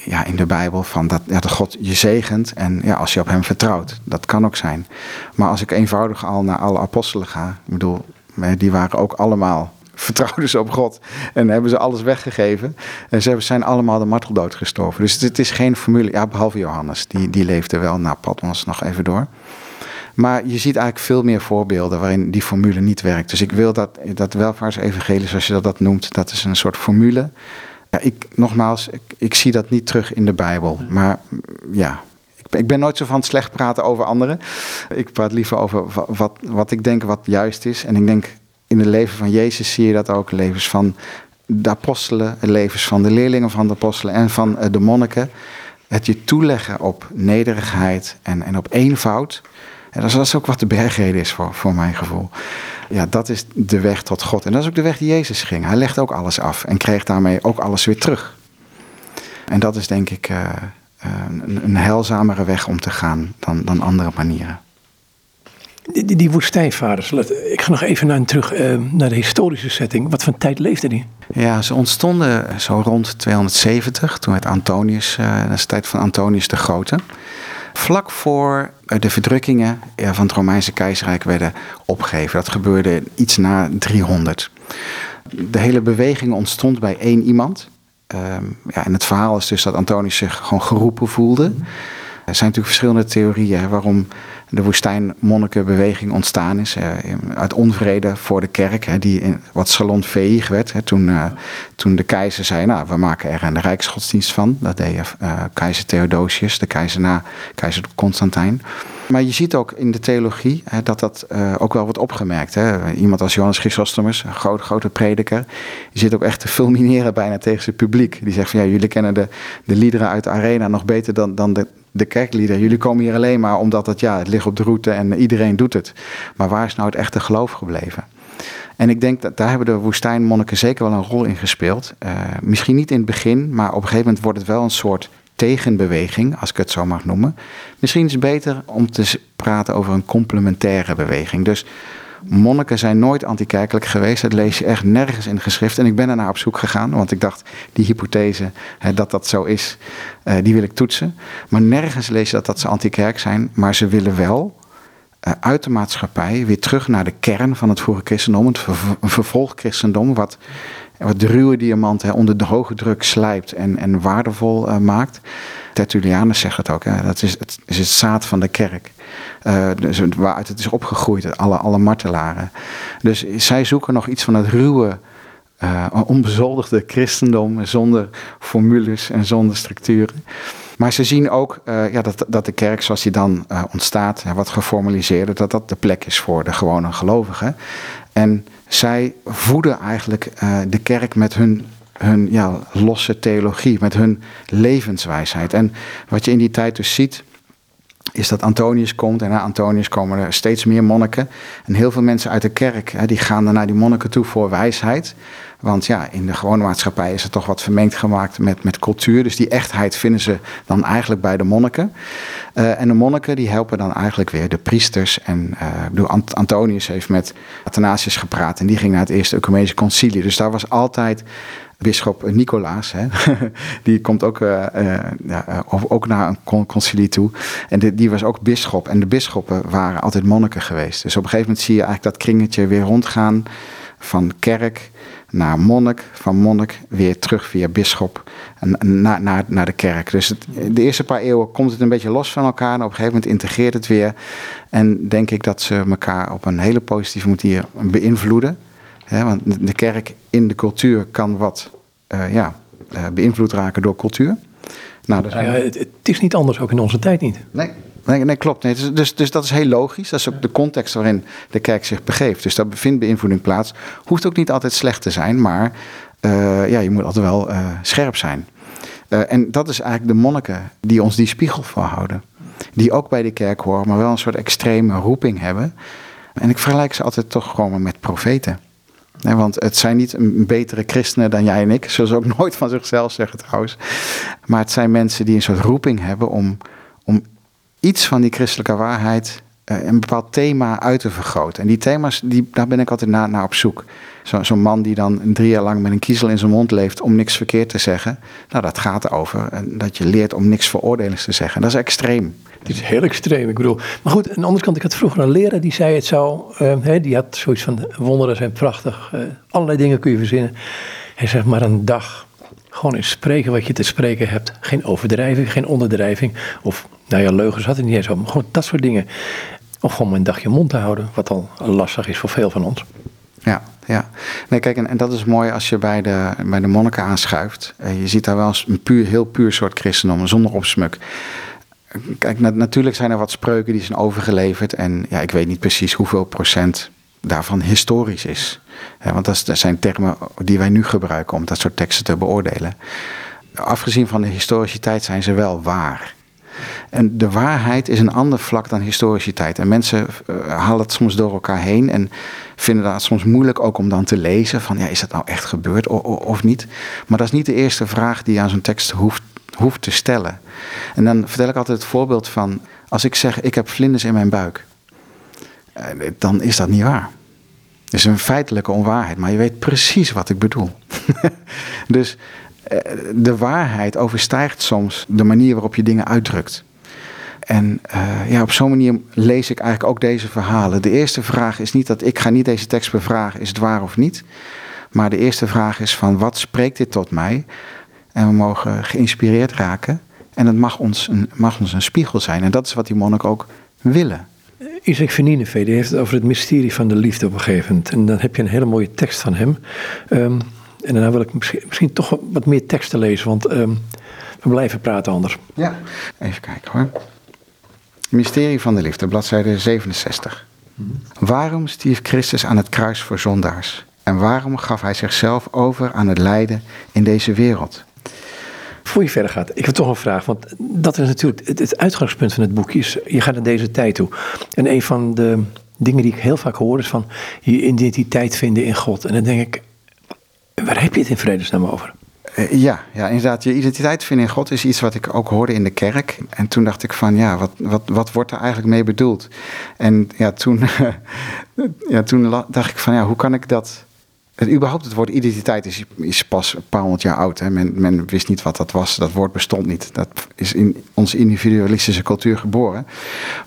ja, in de Bijbel van dat God je zegent en ja, als je op hem vertrouwt. Dat kan ook zijn. Maar als ik eenvoudig al naar alle apostelen ga, ik bedoel, die waren ook allemaal vertrouwden ze op God en hebben ze alles weggegeven. En ze zijn allemaal de marteldood gestorven. Dus het is geen formule, ja, behalve Johannes, die, die leefde wel na Patmos nog even door. Maar je ziet eigenlijk veel meer voorbeelden waarin die formule niet werkt. Dus ik wil dat, dat welvaartsevangelie, zoals je dat, dat noemt, dat is een soort formule. Ja, ik, nogmaals, ik, ik zie dat niet terug in de Bijbel. Maar ja, ik ben nooit zo van slecht praten over anderen. Ik praat liever over wat, wat ik denk wat juist is. En ik denk in het leven van Jezus zie je dat ook. Levens van de apostelen, levens van de leerlingen van de apostelen en van eh, de monniken. Het je toeleggen op nederigheid en, en op eenvoud. En dat is ook wat de bergreden is voor, voor mijn gevoel. Ja, dat is de weg tot God. En dat is ook de weg die Jezus ging. Hij legde ook alles af en kreeg daarmee ook alles weer terug. En dat is denk ik uh, een, een heilzamere weg om te gaan dan, dan andere manieren. Die, die, woestijnvaders, ik ga nog even naar, terug uh, naar de historische setting. Wat voor tijd leefde die? Ja, ze ontstonden zo rond 270, toen werd Antonius, uh, dat is de tijd van Antonius de Grote. Vlak voor de verdrukkingen van het Romeinse keizerrijk werden opgegeven. Dat gebeurde iets na 300. De hele beweging ontstond bij één iemand. Um, ja, en het verhaal is dus dat Antonius zich gewoon geroepen voelde. Er zijn natuurlijk verschillende theorieën waarom de woestijnmonnikenbeweging ontstaan is. Uh, uit onvrede voor de kerk, die wat salonveeg werd. Toen, uh, toen de keizer zei, nou, we maken er een rijksgodsdienst van. Dat deed uh, keizer Theodosius, de keizer na keizer Constantijn. Maar je ziet ook in de theologie dat dat ook wel wordt opgemerkt. Iemand als Johannes Chrysostomus, een grote, grote prediker, die zit ook echt te fulmineren bijna tegen zijn publiek. Die zegt van ja, jullie kennen de, de liederen uit de arena nog beter dan, dan de, de kerklieden. Jullie komen hier alleen maar omdat het, ja, het ligt op de route en iedereen doet het. Maar waar is nou het echte geloof gebleven? En ik denk dat daar hebben de woestijnmonniken zeker wel een rol in gespeeld. Uh, misschien niet in het begin, maar op een gegeven moment wordt het wel een soort tegenbeweging, als ik het zo mag noemen. Misschien is het beter om te praten over een complementaire beweging. Dus monniken zijn nooit antikerkelijk geweest. Dat lees je echt nergens in de geschrift. En ik ben er naar op zoek gegaan, want ik dacht, die hypothese hè, dat dat zo is, uh, die wil ik toetsen. Maar nergens lees je dat, dat ze antikerk zijn, maar ze willen wel uh, uit de maatschappij weer terug naar de kern van het vroege christendom, het ver vervolgchristendom, wat, wat de ruwe diamant hè, onder de hoge druk slijpt en, en waardevol uh, maakt. Tertullianus zegt het ook, hè, dat is het, is het zaad van de kerk. Uh, dus waaruit het is opgegroeid, alle, alle martelaren. Dus zij zoeken nog iets van het ruwe, uh, onbezoldigde christendom zonder formules en zonder structuren. Maar ze zien ook uh, ja, dat, dat de kerk zoals die dan ontstaat, wat geformaliseerder, dat dat de plek is voor de gewone gelovigen. En zij voeden eigenlijk de kerk met hun, hun ja, losse theologie, met hun levenswijsheid. En wat je in die tijd dus ziet, is dat Antonius komt en na Antonius komen er steeds meer monniken. En heel veel mensen uit de kerk hè, die gaan dan naar die monniken toe voor wijsheid. Want ja, in de gewone maatschappij is er toch wat vermengd gemaakt met, met cultuur. Dus die echtheid vinden ze dan eigenlijk bij de monniken. Uh, en de monniken die helpen dan eigenlijk weer de priesters. En uh, ik bedoel, Ant Antonius heeft met Athanasius gepraat en die ging naar het Eerste Ecumenische Concilie. Dus daar was altijd Bisschop Nicolaas, hè, die komt ook, uh, uh, ja, ook naar een concilie toe. En die, was ook bisschop. En de bisschoppen waren altijd monniken geweest. Dus op een gegeven moment zie je eigenlijk dat kringetje weer rondgaan van kerk naar monnik, van monnik weer terug via bisschop naar, naar, naar de kerk. Dus de eerste paar eeuwen komt het een beetje los van elkaar en op een gegeven moment integreert het weer. En denk ik dat ze elkaar op een hele positieve manier beïnvloeden. He, want de kerk in de cultuur kan wat uh, ja, uh, beïnvloed raken door cultuur. Nou, dus ja, het, het, is niet anders, ook in onze tijd niet. Nee, Nee, nee klopt. Nee, dus, dus, dus dat is heel logisch. Dat is ook de context waarin de kerk zich begeeft. Dus daar vindt beïnvloeding plaats. Hoeft ook niet altijd slecht te zijn, maar uh, ja, je moet altijd wel scherp zijn. En dat is eigenlijk de monniken die ons die spiegel voorhouden. Die ook bij de kerk horen, maar wel een soort extreme roeping hebben. En ik vergelijk ze altijd toch gewoon met profeten. Nee, want het zijn niet een betere christenen dan jij en ik. Zullen ze ook nooit van zichzelf zeggen trouwens. Maar het zijn mensen die een soort roeping hebben om, om iets van die christelijke waarheid, een bepaald thema uit te vergroten. En die thema's, die, daar ben ik altijd naar, op zoek. Zo'n zo man die dan drie jaar lang met een kiezel in zijn mond leeft om niks verkeerd te zeggen. Nou, dat gaat over dat je leert om niks veroordelings te zeggen. Dat is extreem. Het is heel extreem, ik bedoel. Maar goed, aan de andere kant, ik had vroeger een leraar die zei het zou, uh, die had zoiets van wonderen zijn prachtig, uh, allerlei dingen kun je verzinnen. Hij zegt maar een dag, gewoon eens spreken wat je te spreken hebt. Geen overdrijving, geen onderdrijving. Of, nou ja, leugens had het niet eens over, gewoon dat soort dingen. Of gewoon een dag je mond te houden, wat al lastig is voor veel van ons. Ja, ja. Nee, kijk, en, dat is mooi als je bij de, bij de monniken aanschuift. Uh, je ziet daar wel eens een puur, heel puur soort christendom, zonder opsmuk. Kijk, natuurlijk zijn er wat spreuken die zijn overgeleverd. En ja, ik weet niet precies hoeveel procent daarvan historisch is. want dat, zijn termen die wij nu gebruiken om dat soort teksten te beoordelen. Afgezien van de historiciteit zijn ze wel waar. En de waarheid is een ander vlak dan historiciteit. En mensen uh, halen het soms door elkaar heen en vinden dat soms moeilijk ook om dan te lezen van ja, is dat nou echt gebeurd of, of niet? Maar dat is niet de eerste vraag die je aan zo'n tekst hoeft hoeft te stellen. En dan vertel ik altijd het voorbeeld van, als ik zeg ik heb vlinders in mijn buik, eh, dan is dat niet waar. Het is een feitelijke onwaarheid, maar je weet precies wat ik bedoel. dus eh, de waarheid overstijgt soms de manier waarop je dingen uitdrukt. En uh, ja, op zo'n manier lees ik eigenlijk ook deze verhalen. De eerste vraag is niet dat ik ga niet deze tekst bevragen, is het waar of niet? Maar de eerste vraag is van wat spreekt dit tot mij? En we mogen geïnspireerd raken. En het mag ons een, mag ons een spiegel zijn. En dat is wat die monnik ook willen. Isaac Venineve, die heeft het over het mysterie van de liefde gegeven. En dan heb je een hele mooie tekst van hem. Um, en daarna wil ik misschien, misschien, toch wat meer teksten lezen, want um, we blijven praten anders. Ja, even kijken hoor. Mysterie van de liefde, bladzijde 67. Waarom stierf Christus aan het kruis voor zondaars? En waarom gaf hij zichzelf over aan het lijden in deze wereld? Voor je verder gaat, ik heb toch een vraag. Want dat is natuurlijk het, uitgangspunt van het boekje. Is, je gaat naar deze tijd toe. En een van de dingen die ik heel vaak hoor is van je identiteit vinden in God. En dan denk ik, waar heb je het in vredesnaam over? Eh, ja, ja, inderdaad. Je identiteit vinden in God is iets wat ik ook hoorde in de kerk. En toen dacht ik van, ja, wat, wat, wat wordt er eigenlijk mee bedoeld? En ja, toen, ja, toen dacht ik van, ja, hoe kan ik dat het, überhaupt het woord identiteit is, is pas een paar honderd jaar oud. Hè. Men, men, wist niet wat dat was. Dat woord bestond niet. Dat is in onze individualistische cultuur geboren.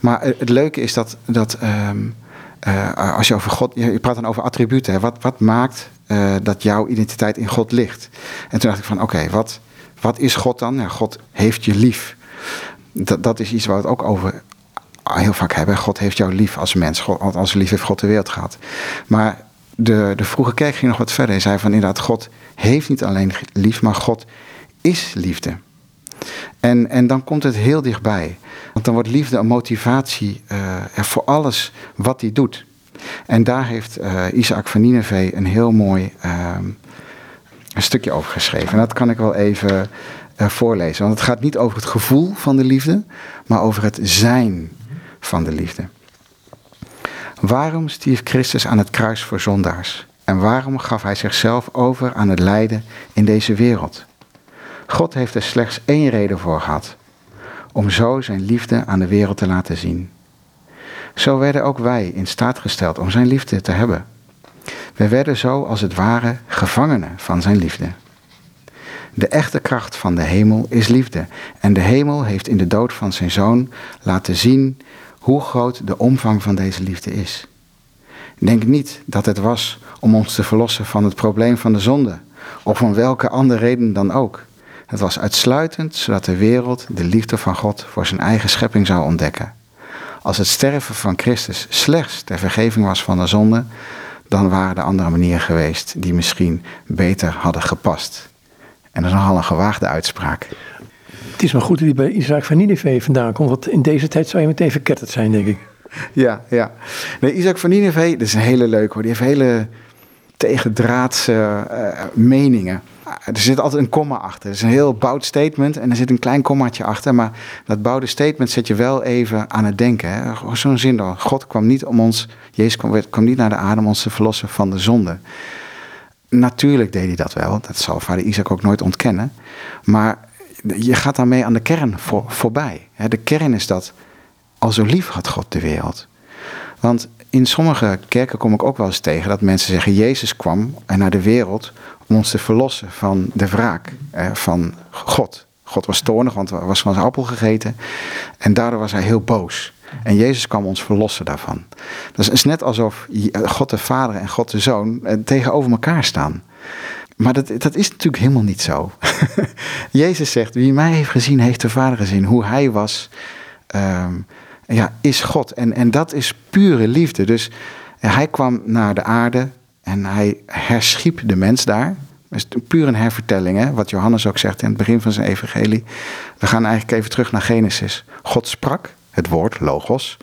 Maar het, leuke is dat, dat ehm, eh, als je over God... Je, praat dan over attributen. Hè. Wat, wat maakt uh, dat jouw identiteit in God ligt? En toen dacht ik van oké, wat, wat is God dan? Ja, God heeft je lief. Dat, dat is iets waar we het ook over heel vaak hebben. God heeft jou lief als mens. Als lief heeft God de wereld gehad. Maar de, de vroege kerk ging nog wat verder. Hij zei van inderdaad, God heeft niet alleen lief, maar God is liefde. En, en dan komt het heel dichtbij. Want dan wordt liefde een motivatie uh, voor alles wat hij doet. En daar heeft uh, Isaac van Nineveh een heel mooi uh, een stukje over geschreven. En dat kan ik wel even uh, voorlezen. Want het gaat niet over het gevoel van de liefde, maar over het zijn van de liefde. Waarom stierf Christus aan het kruis voor zondaars? En waarom gaf hij zichzelf over aan het lijden in deze wereld? God heeft er slechts één reden voor gehad: om zo zijn liefde aan de wereld te laten zien. Zo werden ook wij in staat gesteld om zijn liefde te hebben. We werden zo als het ware gevangenen van zijn liefde. De echte kracht van de hemel is liefde. En de hemel heeft in de dood van zijn zoon laten zien hoe groot de omvang van deze liefde is. Denk niet dat het was om ons te verlossen van het probleem van de zonde, of om welke andere reden dan ook. Het was uitsluitend zodat de wereld de liefde van God voor zijn eigen schepping zou ontdekken. Als het sterven van Christus slechts ter vergeving was van de zonde, dan waren er andere manieren geweest die misschien beter hadden gepast. En dat is nogal een gewaagde uitspraak. Het is maar goed dat hij bij Isaac van Nineveh vandaan komt, want in deze tijd zou je meteen verketterd zijn, denk ik. Ja, ja. Nee, Isaac van Nineveh, dat is een hele leuke hoor. Die heeft hele tegendraadse uh, meningen. Er zit altijd een komma achter. Het is een heel boud statement en er zit een klein kommaatje achter. Maar dat bouwde statement zet je wel even aan het denken. Zo'n zin dan. God kwam niet om ons, Jezus kwam, kwam niet naar de aarde om ons te verlossen van de zonde. Natuurlijk deed hij dat wel. Dat zal vader Isaac ook nooit ontkennen. Maar je gaat daarmee aan de kern voor, voorbij. De kern is dat, al zo lief had God de wereld. Want in sommige kerken kom ik ook wel eens tegen dat mensen zeggen: Jezus kwam naar de wereld om ons te verlossen van de wraak van God. God was toornig, want er was van zijn appel gegeten. En daardoor was hij heel boos. En Jezus kwam ons verlossen daarvan. Dat is net alsof God de Vader en God de Zoon eh, tegenover elkaar staan. Maar dat, dat is natuurlijk helemaal niet zo. Jezus zegt: Wie mij heeft gezien, heeft de Vader gezien. Hoe hij was. Ehm, ja, is God. En, en dat is pure liefde. Dus hij kwam naar de aarde en hij herschiep de mens daar. Dat is puur een hervertelling, hè? wat Johannes ook zegt in het begin van zijn evangelie. We gaan eigenlijk even terug naar Genesis. God sprak, het woord, logos.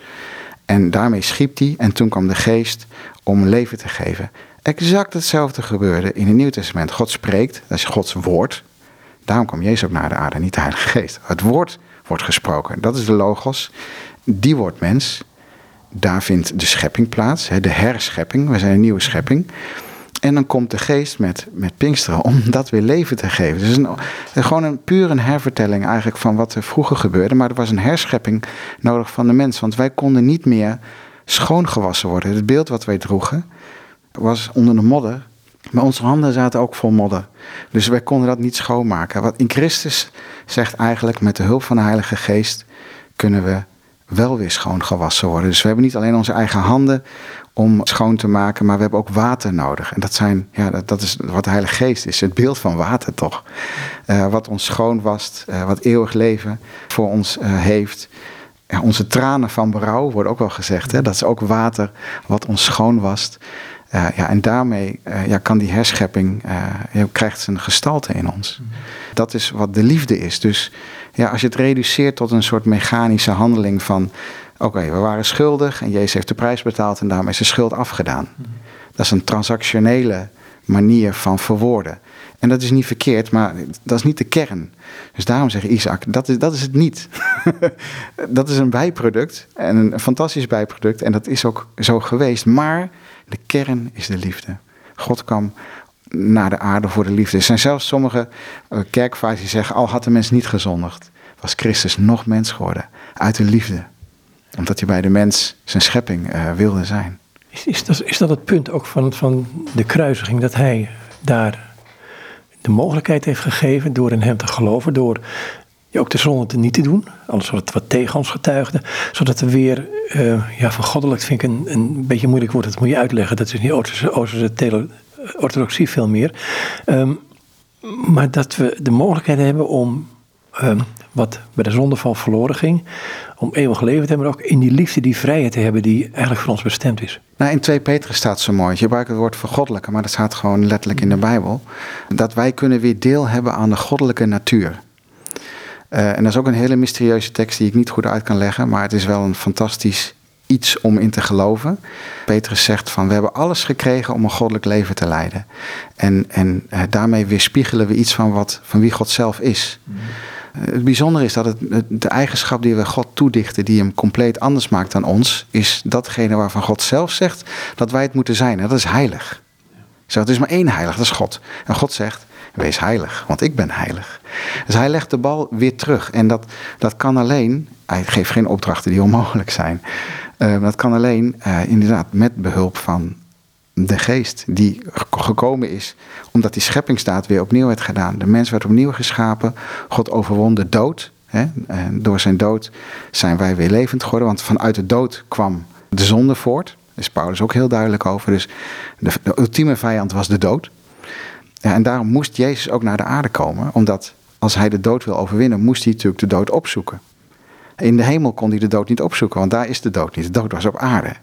En daarmee schiep hij en toen kwam de geest om leven te geven. Exact hetzelfde gebeurde in het Nieuw Testament. God spreekt, dat is Gods woord. Daarom kwam Jezus ook naar de aarde, niet de Heilige Geest. Het woord wordt gesproken, dat is de logos die wordt mens. Daar vindt de schepping plaats, de herschepping. We zijn een nieuwe schepping. En dan komt de geest met, met Pinksteren om dat weer leven te geven. Dus een, gewoon een puur een hervertelling eigenlijk van wat er vroeger gebeurde. Maar er was een herschepping nodig van de mens. Want wij konden niet meer schoongewassen worden. Het beeld wat wij droegen was onder de modder. Maar onze handen zaten ook vol modder. Dus wij konden dat niet schoonmaken. Wat in Christus zegt eigenlijk met de hulp van de Heilige Geest kunnen we wel weer schoon gewassen worden. Dus we hebben niet alleen onze eigen handen om schoon te maken, maar we hebben ook water nodig. En dat, zijn, ja, dat, dat is wat de Heilige Geest is, het beeld van water toch. Uh, wat ons schoon wast, uh, wat eeuwig leven voor ons uh, heeft. Ja, onze tranen van berouw wordt ook wel gezegd. Hè? Dat is ook water wat ons schoon wast. ja, en daarmee ja, kan die herschepping, krijgt een gestalte in ons. Dat is wat de liefde is. Dus ja, als je het reduceert tot een soort mechanische handeling van... oké, we waren schuldig en Jezus heeft de prijs betaald en daarmee is de schuld afgedaan. Mhm. Dat is een transactionele manier van verwoorden. En dat is niet verkeerd, maar dat is niet de kern. Dus daarom zegt Isaac, dat is, dat is het niet. dat is een bijproduct en een fantastisch bijproduct en dat is ook zo geweest. Maar de kern is de liefde. God kwam naar de aarde voor de liefde. Er zijn zelfs sommige uh, kerkvaders die zeggen, al had de mens niet gezondigd, was Christus nog mens geworden. Uit de liefde. Omdat hij bij de mens zijn schepping uh, wilde zijn. Is, is, dat, is dat het punt ook van, van de kruisiging? Dat hij daar de mogelijkheid heeft gegeven door in hem te geloven, door ook de zonde niet te doen, alles wat, wat tegen ons getuigde, zodat we weer, uh, ja, van goddelijk vind ik een, een beetje moeilijk woord, dat moet je uitleggen, dat is niet Oosterse, Oosterse orthodoxie veel meer. Um, maar dat we de mogelijkheid hebben om, um, wat bij de zondeval verloren ging, om eeuwig leven te hebben, maar ook in die liefde, die vrijheid te hebben die eigenlijk voor ons bestemd is. Nou, in 2 Petrus staat zo mooi, je gebruikt het woord vergoddelijke, maar dat staat gewoon letterlijk in de Bijbel, dat wij kunnen weer deel hebben aan de goddelijke natuur. Uh, en dat is ook een hele mysterieuze tekst die ik niet goed uit kan leggen, maar het is wel een fantastisch iets om in te geloven. Petrus zegt van we hebben alles gekregen om een goddelijk leven te leiden. En, en uh, daarmee weerspiegelen we iets van, wat, van wie God zelf is. Mm. het bijzondere is dat het, de eigenschap die we God toedichten, die hem compleet anders maakt dan ons, is datgene waarvan God zelf zegt dat wij het moeten zijn. En dat is heilig. Zo, het is maar één heilig, dat is God. En God zegt, wees heilig, want ik ben heilig. Dus hij legt de bal weer terug. En dat, dat kan alleen, hij geeft geen opdrachten die onmogelijk zijn. Uh, dat kan alleen uh, inderdaad met behulp van de geest die gekomen is omdat die scheppingsdaad weer opnieuw werd gedaan. De mens werd opnieuw geschapen. God overwon de dood. Hè? En door zijn dood zijn wij weer levend geworden. Want vanuit de dood kwam de zonde voort. Daar is Paulus ook heel duidelijk over. Dus de, de ultieme vijand was de dood. Ja, en daarom moest Jezus ook naar de aarde komen. Omdat als hij de dood wil overwinnen, moest hij natuurlijk de dood opzoeken. In de hemel kon hij de dood niet opzoeken, want daar is de dood niet. De dood was op aarde.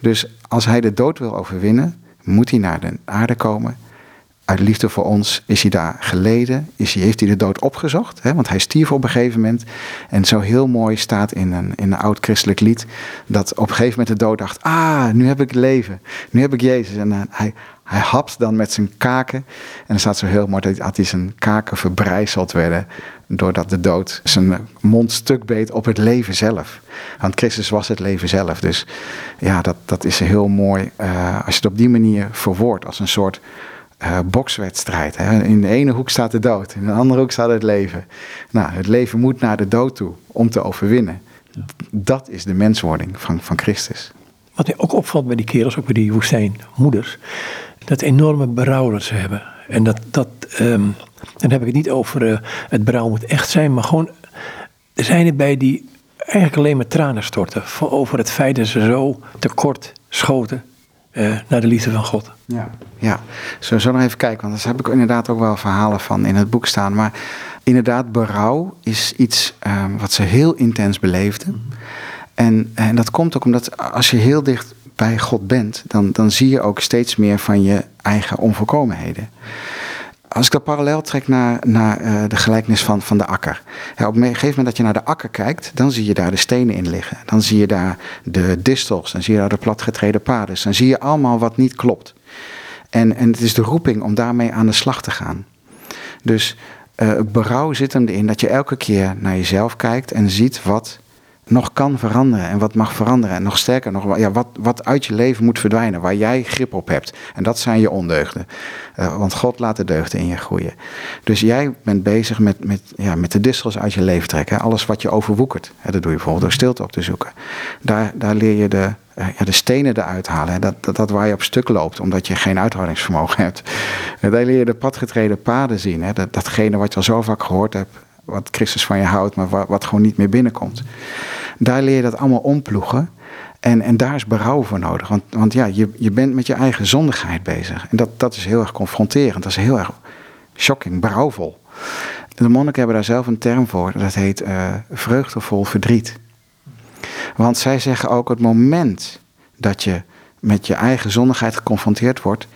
Dus als hij de dood wil overwinnen, moet hij naar de aarde komen. Uit liefde voor ons is hij daar geleden, is hij, heeft hij de dood opgezocht, hè, want hij stierf op een gegeven moment. En zo heel mooi staat in een, in een oud christelijk lied, dat op een gegeven moment de dood dacht, ah, nu heb ik leven, nu heb ik Jezus. En uh, hij, hij hapt dan met zijn kaken. En dan staat zo heel mooi dat hij zijn kaken verbrijzeld werden. Doordat de dood zijn mond stuk beet op het leven zelf. Want Christus was het leven zelf. Dus ja, dat, dat is heel mooi. Uh, als je het op die manier verwoordt. Als een soort uh, bokswedstrijd. Hè. In de ene hoek staat de dood. In de andere hoek staat het leven. Nou, het leven moet naar de dood toe om te overwinnen. Dat is de menswording van, van Christus. Wat mij ook opvalt bij die kerels, ook bij die woestijnmoeders dat enorme berouw dat ze hebben. En dat, dat um, dan heb ik het niet over uh, het berouw moet echt zijn, maar gewoon, er zijn erbij die eigenlijk alleen maar tranen storten over het feit dat ze zo tekort schoten uh, naar de liefde van God. Ja, ja. We zo nog even kijken, want daar heb ik inderdaad ook wel verhalen van in het boek staan. Maar inderdaad, berouw is iets um, wat ze heel intens beleefden. En, en dat komt ook omdat als je heel dicht bij God bent, dan, dan zie je ook steeds meer van je eigen onvolkomenheden. Als ik dat parallel trek naar, naar uh, de gelijkenis van, van de akker. Op een gegeven moment dat je naar de akker kijkt, dan zie je daar de stenen in liggen. Dan zie je daar de distels, dan zie je daar de platgetreden paden. Dan zie je allemaal wat niet klopt. En, en het is de roeping om daarmee aan de slag te gaan. Dus uh, berouw zit hem erin dat je elke keer naar jezelf kijkt en ziet wat nog kan veranderen en wat mag veranderen. En nog sterker, nog, ja, wat, wat uit je leven moet verdwijnen, waar jij grip op hebt. En dat zijn je ondeugden. Uh, want God laat de deugden in je groeien. Dus jij bent bezig met, met, ja, met de distels uit je leven trekken. Alles wat je overwoekert. Hè, dat doe je bijvoorbeeld door stilte op te zoeken. Daar, daar leer je de, uh, ja, de stenen eruit halen. Dat, dat, waar je op stuk loopt, omdat je geen uithoudingsvermogen hebt. Uh, daar leer je de padgetreden paden zien. Hè. Dat, datgene wat je al zo vaak gehoord hebt wat Christus van je houdt, maar wat, wat gewoon niet meer binnenkomt. Daar leer je dat allemaal omploegen. En, en daar is berouw voor nodig. Want, want ja, je, je bent met je eigen zondigheid bezig. En dat, dat is heel erg confronterend. Dat is heel erg shocking, berouwvol. De monniken hebben daar zelf een term voor. Dat heet uh, vreugdevol verdriet. Want zij zeggen ook het moment dat je met je eigen zondigheid geconfronteerd wordt,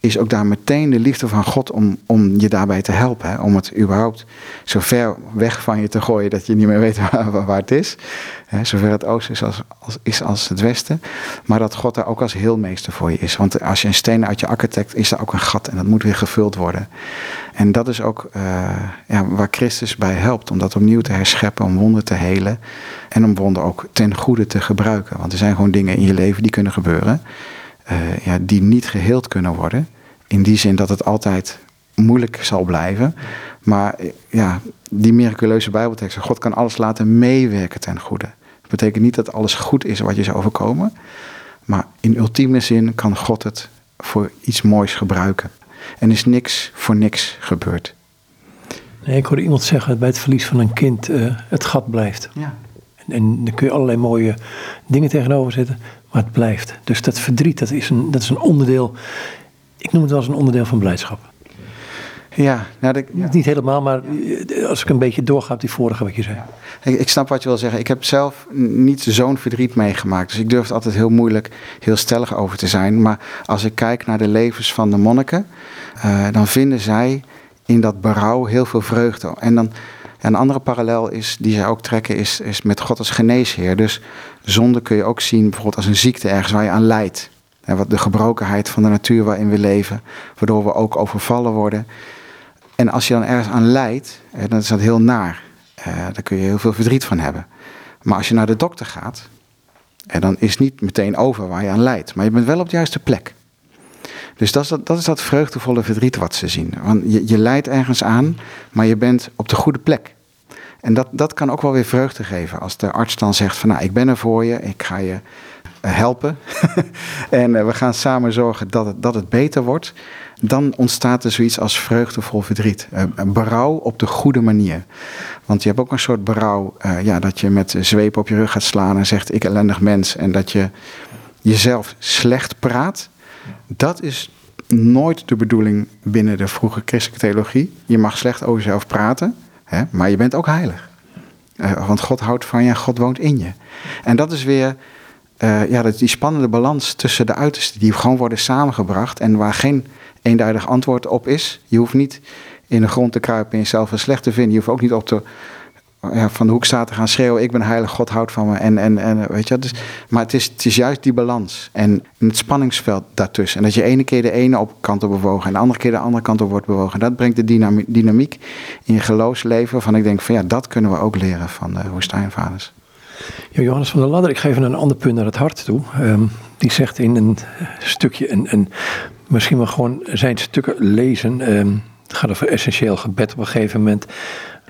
is ook daar meteen de liefde van God om, om je daarbij te helpen. Hè? Om het überhaupt zo ver weg van je te gooien dat je niet meer weet waar, waar het is. Hè? Zover het oosten is als, als, is als het westen. Maar dat God daar ook als heelmeester voor je is. Want als je een steen uit je akker trekt, is er ook een gat en dat moet weer gevuld worden. En dat is ook uh, ja, waar Christus bij helpt. Om dat opnieuw te herscheppen, om wonden te helen. En om wonden ook ten goede te gebruiken. Want er zijn gewoon dingen in je leven die kunnen gebeuren. Uh, ja, die niet geheeld kunnen worden. In die zin dat het altijd moeilijk zal blijven. Maar ja, die miraculeuze Bijbelteksten, God kan alles laten meewerken ten goede. Dat betekent niet dat alles goed is wat je zou overkomen. Maar in ultieme zin kan God het voor iets moois gebruiken. En is niks voor niks gebeurd. Nee, ik hoorde iemand zeggen dat bij het verlies van een kind uh, het gat blijft. Ja. En, en dan kun je allerlei mooie dingen tegenover zetten, maar het blijft. Dus dat verdriet, dat is een, dat is een onderdeel ik noem het wel eens een onderdeel van blijdschap. Ja, nou ja. Niet helemaal, maar als ik een beetje doorga op die vorige wat je zei. Ik, ik, snap wat je wil zeggen. Ik heb zelf niet zo'n verdriet meegemaakt. Dus ik durf het altijd heel moeilijk, heel stellig over te zijn. Maar als ik kijk naar de levens van de monniken, uh, dan vinden zij in dat berouw heel veel vreugde. En dan een andere parallel is, die zij ook trekken, is, is met God als geneesheer. Dus zonde kun je ook zien bijvoorbeeld als een ziekte ergens waar je aan lijdt. En wat de gebrokenheid van de natuur waarin we leven, waardoor we ook overvallen worden. En als je dan ergens aan lijdt, dan is dat heel naar. Uh, daar kun je heel veel verdriet van hebben. Maar als je naar de dokter gaat, dan is niet meteen over waar je aan lijdt. Maar je bent wel op de juiste plek. Dus dat is dat, dat, is dat vreugdevolle verdriet wat ze zien. Want je, je lijdt ergens aan, maar je bent op de goede plek. En dat, dat kan ook wel weer vreugde geven. Als de arts dan zegt van nou, ik ben er voor je, ik ga je helpen. en eh, we gaan samen zorgen dat het, dat het beter wordt. Dan ontstaat er zoiets als vreugdevol verdriet. Uh, berouw op de goede manier. Want je hebt ook een soort berouw ja, dat je met zweep op je rug gaat slaan en zegt ik ellendig mens. En dat je jezelf slecht praat. Dat is nooit de bedoeling binnen de vroege christelijke theologie. Je mag slecht over jezelf praten, hè, maar je bent ook heilig. Uh, want God houdt van je God woont in je. En dat is weer uh, ja, dat die spannende balans tussen de uitersten die gewoon worden samengebracht en waar geen eenduidig antwoord op is. Je hoeft niet in de grond te kruipen en jezelf een slecht te vinden. Je hoeft ook niet op te, ja, van de hoek staat te gaan schreeuwen: Ik ben heilig, God houdt van me. En, en, en, weet je, dus, maar het is, het is juist die balans en het spanningsveld daartussen. En dat je ene keer de ene op kant op bewogen en de andere keer de andere kant op wordt bewogen. En dat brengt de dynamiek in je geloofsleven. Van ik denk van ja, dat kunnen we ook leren van de woestijnvaders. Johannes van der Ladder, ik geef een ander punt naar het hart toe. Ehm, die zegt in een stukje, een, een, misschien wel gewoon zijn stukken lezen. Um, het gaat over essentieel gebed op een gegeven moment.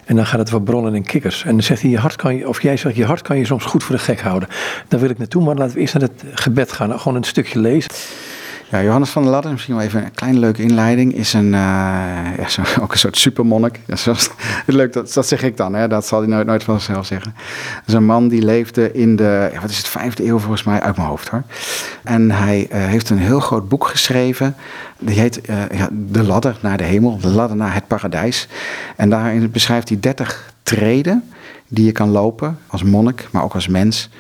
En dan gaat het over bronnen en kikkers. En dan zegt hij, je hart kan je, of jij zegt, je hart kan je soms goed voor de gek houden. Daar wil ik naartoe, maar laten we eerst naar het gebed gaan. Gewoon een stukje lezen. Ja, Johannes van der Ladder, misschien wel even een kleine leuke inleiding, is een, uh, ja, zo, ook een soort supermonnik. Ja, zoals, leuk, dat, dat zeg ik dan, hè? dat zal hij nooit, nooit van zichzelf zeggen. Dat is een man die leefde in de, wat is het, vijfde eeuw volgens mij, uit mijn hoofd hoor. En hij uh, heeft een heel groot boek geschreven, die heet uh, ja, De Ladder naar de Hemel, De Ladder naar het Paradijs. En daarin beschrijft hij dertig treden die je kan lopen als monnik, maar ook als mens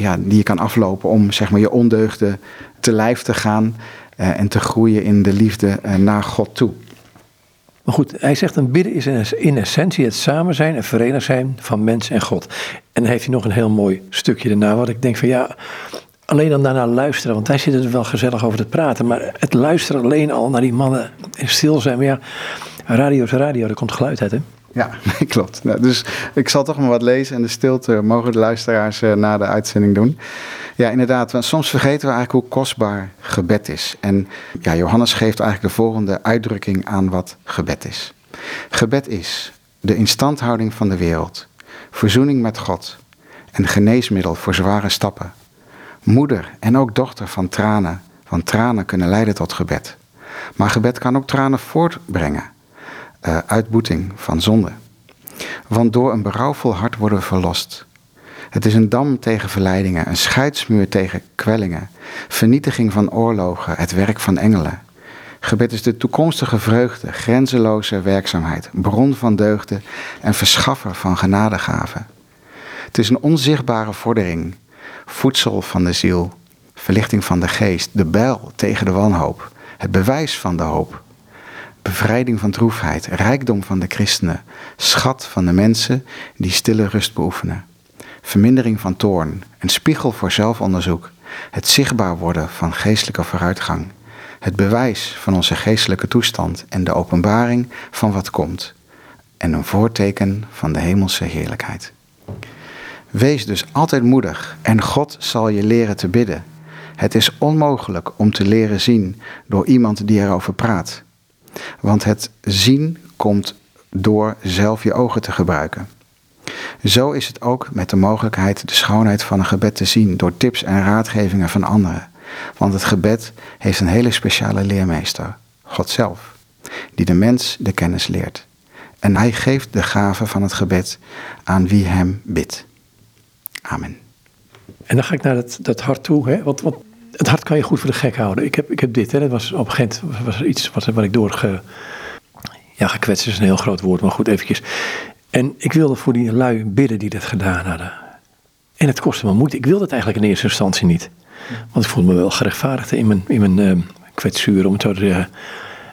ja, die je kan aflopen om zeg maar, je ondeugden te lijf te gaan uh, en te groeien in de liefde uh, naar God toe. Maar goed, hij zegt een bidden is in essentie het samen zijn en verenigd zijn van mens en God. En dan heeft hij nog een heel mooi stukje daarna, wat ik denk van ja, alleen dan daarna luisteren, want hij zit er wel gezellig over te praten, maar het luisteren alleen al naar die mannen en stil zijn, maar ja, radio is radio, er komt geluid uit hè. Ja, klopt. Nou, dus ik zal toch maar wat lezen en de stilte mogen de luisteraars uh, na de uitzending doen. Ja, inderdaad. Soms vergeten we eigenlijk hoe kostbaar gebed is. En ja, Johannes geeft eigenlijk de volgende uitdrukking aan wat gebed is. Gebed is de instandhouding van de wereld, verzoening met God en geneesmiddel voor zware stappen. Moeder en ook dochter van tranen, want tranen kunnen leiden tot gebed. Maar gebed kan ook tranen voortbrengen, uh, uitboeting van zonde. Want door een berouwvol hart worden we verlost. Het is een dam tegen verleidingen, een scheidsmuur tegen kwellingen, vernietiging van oorlogen, het werk van engelen. Gebed is de toekomstige vreugde, grenzeloze werkzaamheid, bron van deugden en verschaffer van genadegaven. Het is een onzichtbare vordering, voedsel van de ziel, verlichting van de geest, de bijl tegen de wanhoop, het bewijs van de hoop, bevrijding van droefheid, rijkdom van de christenen, schat van de mensen die stille rust beoefenen vermindering van toorn, een spiegel voor zelfonderzoek, het zichtbaar worden van geestelijke vooruitgang, het bewijs van onze geestelijke toestand en de openbaring van wat komt, en een voorteken van de hemelse heerlijkheid. Wees dus altijd moedig en God zal je leren te bidden. Het is onmogelijk om te leren zien door iemand die erover praat. Want het zien komt door zelf je ogen te gebruiken. Zo is het ook met de mogelijkheid de schoonheid van een gebed te zien door tips en raadgevingen van anderen. Want het gebed heeft een hele speciale leermeester, God zelf, die de mens de kennis leert. En hij geeft de gave van het gebed aan wie hem bidt. Amen. En dan ga ik naar dat, dat hart toe. Hè? Want, want het hart kan je goed voor de gek houden. Ik heb, ik heb dit, hè? dat was op een gegeven moment was er iets wat, wat ik doorge... Ja, gekwetst is een heel groot woord, maar goed, eventjes. En ik wilde voor die lui bidden die dat gedaan hadden. En het kostte me moeite. Ik wilde het eigenlijk in eerste instantie niet. Want ik voelde me wel gerechtvaardigd in mijn, in mijn uh, kwetsuur, om het zo te zeggen.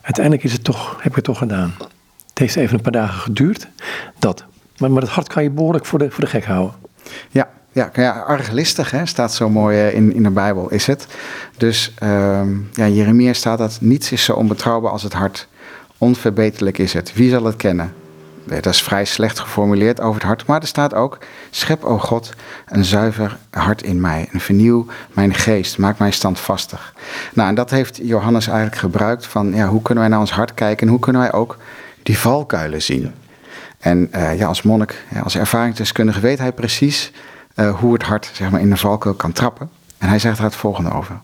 Uiteindelijk is het toch, heb ik het toch gedaan. Het heeft even een paar dagen geduurd. Dat. Maar, maar het hart kan je behoorlijk voor de, voor de gek houden. Ja, ja, ja arglistig hè, staat zo mooi eh, in, in de Bijbel, is het. Dus uh, ja, Jeremia staat dat niets is zo onbetrouwbaar als het hart. Onverbeterlijk is het. Wie zal het kennen? dat is vrij slecht geformuleerd over het hart. Maar er staat ook: Schep, o God, een zuiver hart in mij. En vernieuw mijn geest. Maak mij standvastig. Nou, en dat heeft Johannes eigenlijk gebruikt van ja, hoe kunnen wij naar ons hart kijken en hoe kunnen wij ook die valkuilen zien. En uh, ja, als monnik, als ervaringsdeskundige weet hij precies uh, hoe het hart zeg maar, in de valkuil kan trappen. En hij zegt er het volgende over.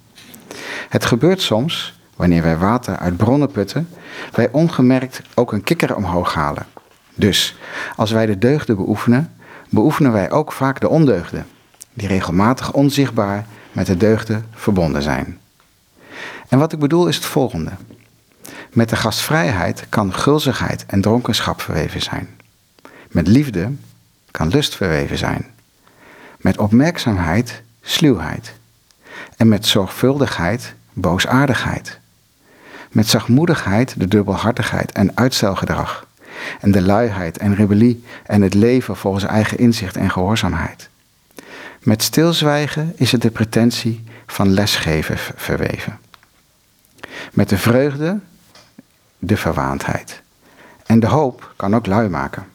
Het gebeurt soms, wanneer wij water uit bronnen putten, wij ongemerkt ook een kikker omhoog halen. Dus als wij de deugden beoefenen, beoefenen wij ook vaak de ondeugden, die regelmatig onzichtbaar met de deugden verbonden zijn. En wat ik bedoel is het volgende. Met de gastvrijheid kan gulzigheid en dronkenschap verweven zijn. Met liefde kan lust verweven zijn. Met opmerkzaamheid sluwheid. En met zorgvuldigheid boosaardigheid. Met zachtmoedigheid de dubbelhartigheid en uitstelgedrag. En de luiheid en rebellie en het leven volgens eigen inzicht en gehoorzaamheid. Met stilzwijgen is het de pretentie van lesgeven verweven. Met de vreugde de verwaandheid. En de hoop kan ook lui maken.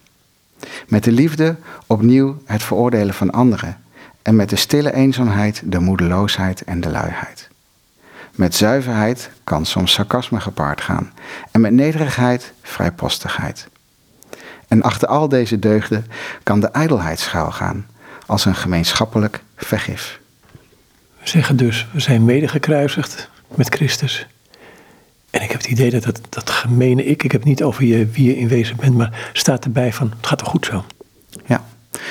Met de liefde opnieuw het veroordelen van anderen. En met de stille eenzaamheid de moedeloosheid en de luiheid. Met zuiverheid kan soms sarcasme gepaard gaan. En met nederigheid vrijpostigheid. En achter al deze deugden kan de ijdelheid schuilgaan als een gemeenschappelijk vergif. We zeggen dus, we zijn mede gekruisigd met Christus. En ik heb het idee dat dat, dat gemene ik, ik heb het niet over je, wie je in bent, maar staat erbij van, het gaat toch goed zo. Ja,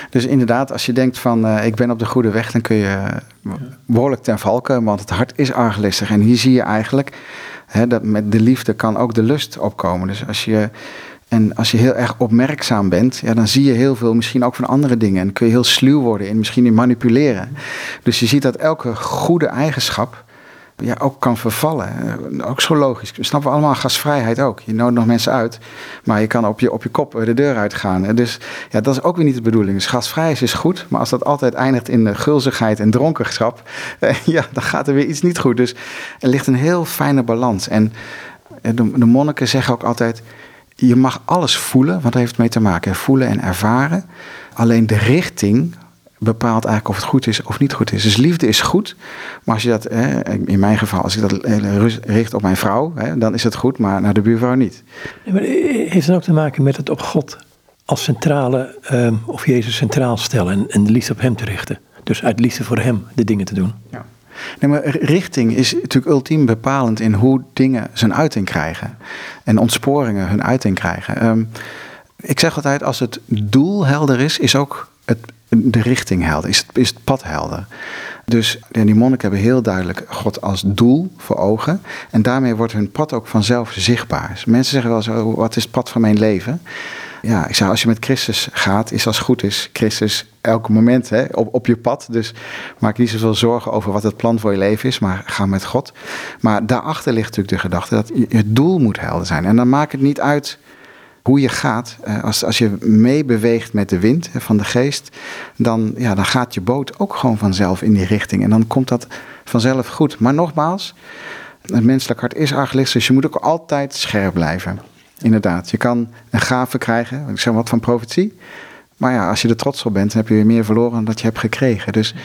dus inderdaad, als je denkt van uh, ik ben op de goede weg, dan kun je behoorlijk ten valken, want het hart is arglistig. En hier zie je eigenlijk hè, dat met de liefde kan ook de lust opkomen. Dus als je en als je heel erg opmerkzaam bent, ja, dan zie je heel veel misschien ook van andere dingen. En kun je heel sluw worden in misschien in manipuleren. Dus je ziet dat elke goede eigenschap ja, ook kan vervallen. Ook zo logisch. We snappen allemaal gasvrijheid ook. Je nodigt nog mensen uit, maar je kan op je, op je kop de deur uitgaan. Dus ja, dat is ook weer niet de bedoeling. Dus gasvrijheid is goed, maar als dat altijd eindigt in gulzigheid en dronkenschap, ja, dan gaat er weer iets niet goed. Dus er ligt een heel fijne balans. En de, de monniken zeggen ook altijd je mag alles voelen, want dat heeft mee te maken. Voelen en ervaren. Alleen de richting bepaalt eigenlijk of het goed is of niet goed is. Dus liefde is goed, maar als je dat, in mijn geval, als ik dat richt op mijn vrouw, dan is het goed, maar naar de buurvrouw niet. maar heeft het ook te maken met het op God als centrale, ehm, of Jezus centraal stellen en, en de liefde op Hem te richten? Dus uit liefde voor Hem de dingen te doen. Ja. Nee, maar richting is natuurlijk ultiem bepalend in hoe dingen zijn uiting krijgen. En ontsporingen hun uiting krijgen. Ehm, ik zeg altijd, als het doel helder is, is ook het, de richting helder. Is het, is het pad helder. Dus die monniken hebben heel duidelijk God als doel voor ogen. En daarmee wordt hun pad ook vanzelf zichtbaar. Dus mensen zeggen wel zo, wat is het pad van mijn leven? ja, ik zeg, als je met Christus gaat, is als goed is, Christus elk moment hè, op, op je pad. Dus maak niet zoveel zorgen over wat het plan voor je leven is, maar ga met God. Maar daarachter ligt natuurlijk de gedachte dat je, het doel moet helder zijn. En dan maakt het niet uit hoe je gaat. Als, als je meebeweegt met de wind van de geest, dan, ja, dan gaat je boot ook gewoon vanzelf in die richting. En dan komt dat vanzelf goed. Maar nogmaals, het menselijk hart is arglistig, dus je moet ook altijd scherp blijven. Inderdaad, je kan een gave krijgen, ik zeg wat van profetie. Maar ja, als je er trots op bent, dan heb je weer meer verloren dan dat je hebt gekregen. Dus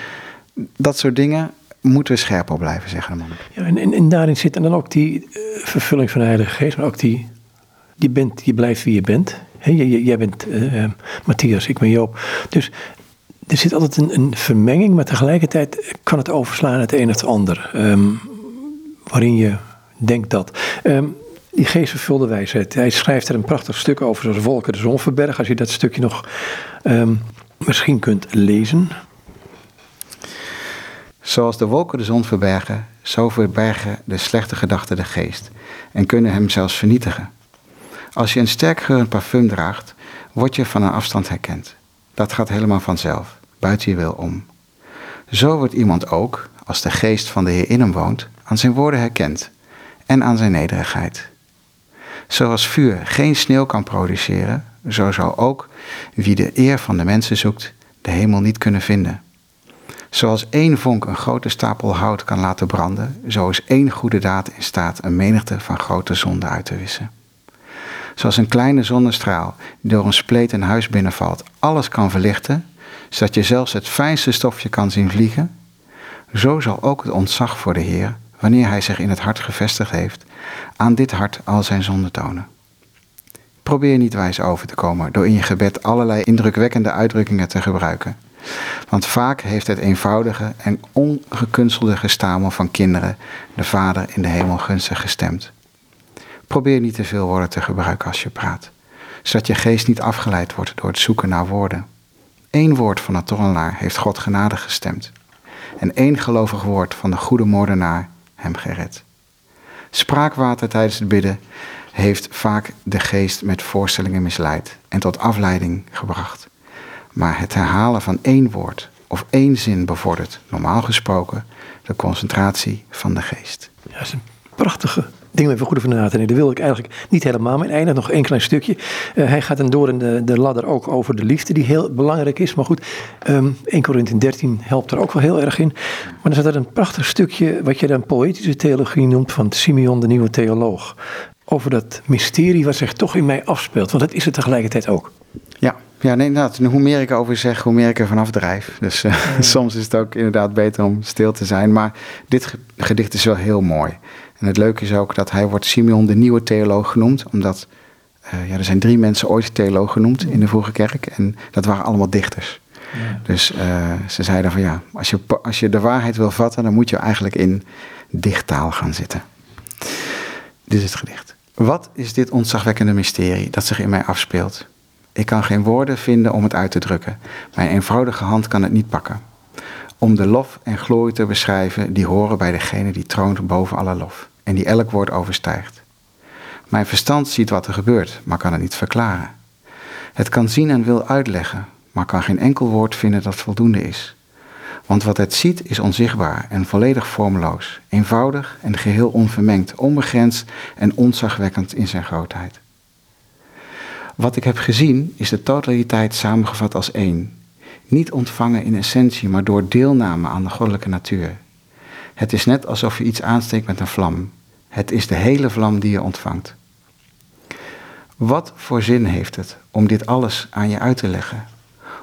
dat soort dingen moeten we scherp op blijven, zeggen de. Ja, en, en, daarin zit dan ook die uh, vervulling van de Heilige Geest, maar ook die, die bent, je blijft wie je bent. Jij bent uh, Matthias, ik ben Joop. Dus er zit altijd een, een, vermenging, maar tegelijkertijd kan het overslaan het een of het ander. Um, waarin je denkt dat. Um, die geestvervulde wijsheid. Hij schrijft er een prachtig stuk over, zoals Wolken de Zon verbergen. Als je dat stukje nog um, misschien kunt lezen. Zoals de wolken de zon verbergen, zo verbergen de slechte gedachten de geest en kunnen hem zelfs vernietigen. Als je een sterk geurend parfum draagt, word je van een afstand herkend. Dat gaat helemaal vanzelf, buiten je wil om. Zo wordt iemand ook, als de geest van de Heer in hem woont, aan zijn woorden herkend en aan zijn nederigheid. Zoals vuur geen sneeuw kan produceren, zo zal ook wie de eer van de mensen zoekt, de hemel niet kunnen vinden. Zoals één vonk een grote stapel hout kan laten branden, zo is één goede daad in staat een menigte van grote zonden uit te wissen. Zoals een kleine zonnestraal die door een spleet een huis binnenvalt, alles kan verlichten, zodat je zelfs het fijnste stofje kan zien vliegen, zo zal ook het ontzag voor de Heer, wanneer Hij zich in het hart gevestigd heeft, aan dit hart al zijn zonden tonen. Probeer niet wijs over te komen door in je gebed allerlei indrukwekkende uitdrukkingen te gebruiken. Want vaak heeft het eenvoudige en ongekunstelde gestamel van kinderen de Vader in de hemel gunstig gestemd. Probeer niet te veel woorden te gebruiken als je praat, zodat je geest niet afgeleid wordt door het zoeken naar woorden. Eén woord van de tonnelaar heeft God genade gestemd. En één gelovig woord van de goede moordenaar hem gered. Spraakwater tijdens het bidden heeft vaak de geest met voorstellingen misleid en tot afleiding gebracht. Maar het herhalen van één woord of één zin bevordert, normaal gesproken, de concentratie van de geest. Ja, dat is een prachtige ding om even goed over na te denken. Dat wil ik eigenlijk niet helemaal mee eindigen. Nog één klein stukje. Uh, hij gaat dan door in de, de ladder ook over de liefde, die heel belangrijk is. Maar goed, um, 1 Corinthië 13 helpt er ook wel heel erg in. Maar dan staat er een prachtig stukje, wat je dan poëtische theologie noemt, van Simeon, de nieuwe theoloog. Over dat mysterie wat zich toch in mij afspeelt. Want dat is het tegelijkertijd ook. Ja, ja nee, inderdaad. Hoe meer ik erover zeg, hoe meer ik er vanaf drijf. Dus uh, soms is het ook inderdaad beter om stil te zijn. Maar dit gedicht is wel heel mooi. En het leuke is ook dat hij wordt Simeon de nieuwe theoloog genoemd. Omdat uh, ja, er zijn drie mensen ooit theoloog genoemd in de vroege kerk. En dat waren allemaal dichters. Ja. Dus uh, ze zeiden van ja, als je, als je de waarheid wil vatten, dan moet je eigenlijk in dichttaal gaan zitten. Dit is het gedicht. Wat is dit ontzagwekkende mysterie dat zich in mij afspeelt? Ik kan geen woorden vinden om het uit te drukken. Mijn eenvoudige hand kan het niet pakken. Om de lof en glorie te beschrijven die horen bij degene die troont boven alle lof en die elk woord overstijgt. Mijn verstand ziet wat er gebeurt, maar kan het niet verklaren. Het kan zien en wil uitleggen, maar kan geen enkel woord vinden dat voldoende is. Want wat het ziet is onzichtbaar en volledig vormloos, eenvoudig en geheel onvermengd, onbegrensd en onzagwekkend in zijn grootheid. Wat ik heb gezien is de totaliteit samengevat als één. Niet ontvangen in essentie, maar door deelname aan de goddelijke natuur. Het is net alsof je iets aansteekt met een vlam. Het is de hele vlam die je ontvangt. Wat voor zin heeft het om dit alles aan je uit te leggen?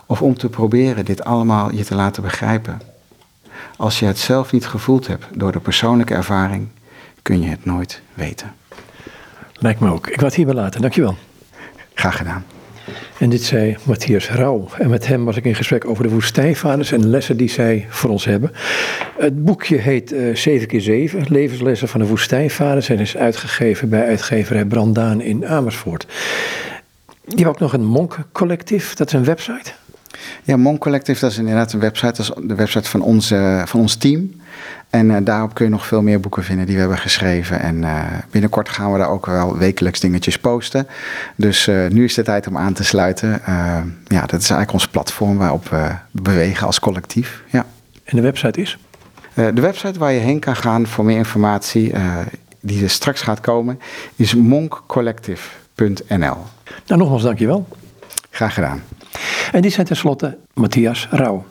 Of om te proberen dit allemaal je te laten begrijpen? Als je het zelf niet gevoeld hebt door de persoonlijke ervaring, kun je het nooit weten. Lijkt me ook. Ik word hierbij laten. Dankjewel. Graag gedaan. En dit zei Matthias Rauw. En met hem was ik in gesprek over de woestijnvaders en de lessen die zij voor ons hebben. Het boekje heet uh, 7 keer 7 Levenslessen van de woestijnvaders. En is uitgegeven bij uitgeverij Brandaan in Amersfoort. Je hebt ook nog een Monk Collectief, dat is een website. Ja, Monk Collective, dat is inderdaad een website. Dat is de website van, onze, van ons team. En uh, daarop kun je nog veel meer boeken vinden die we hebben geschreven. En uh, binnenkort gaan we daar ook wel wekelijks dingetjes posten. Dus uh, nu is de tijd om aan te sluiten. ja, dat is eigenlijk ons platform waarop we bewegen als collectief. Ja. En de website is? de website waar je heen kan gaan voor meer informatie, die er straks gaat komen, is monkcollective.nl. Nou, nogmaals dankjewel. Graag gedaan. En die zijn tenslotte Matthias Rauw.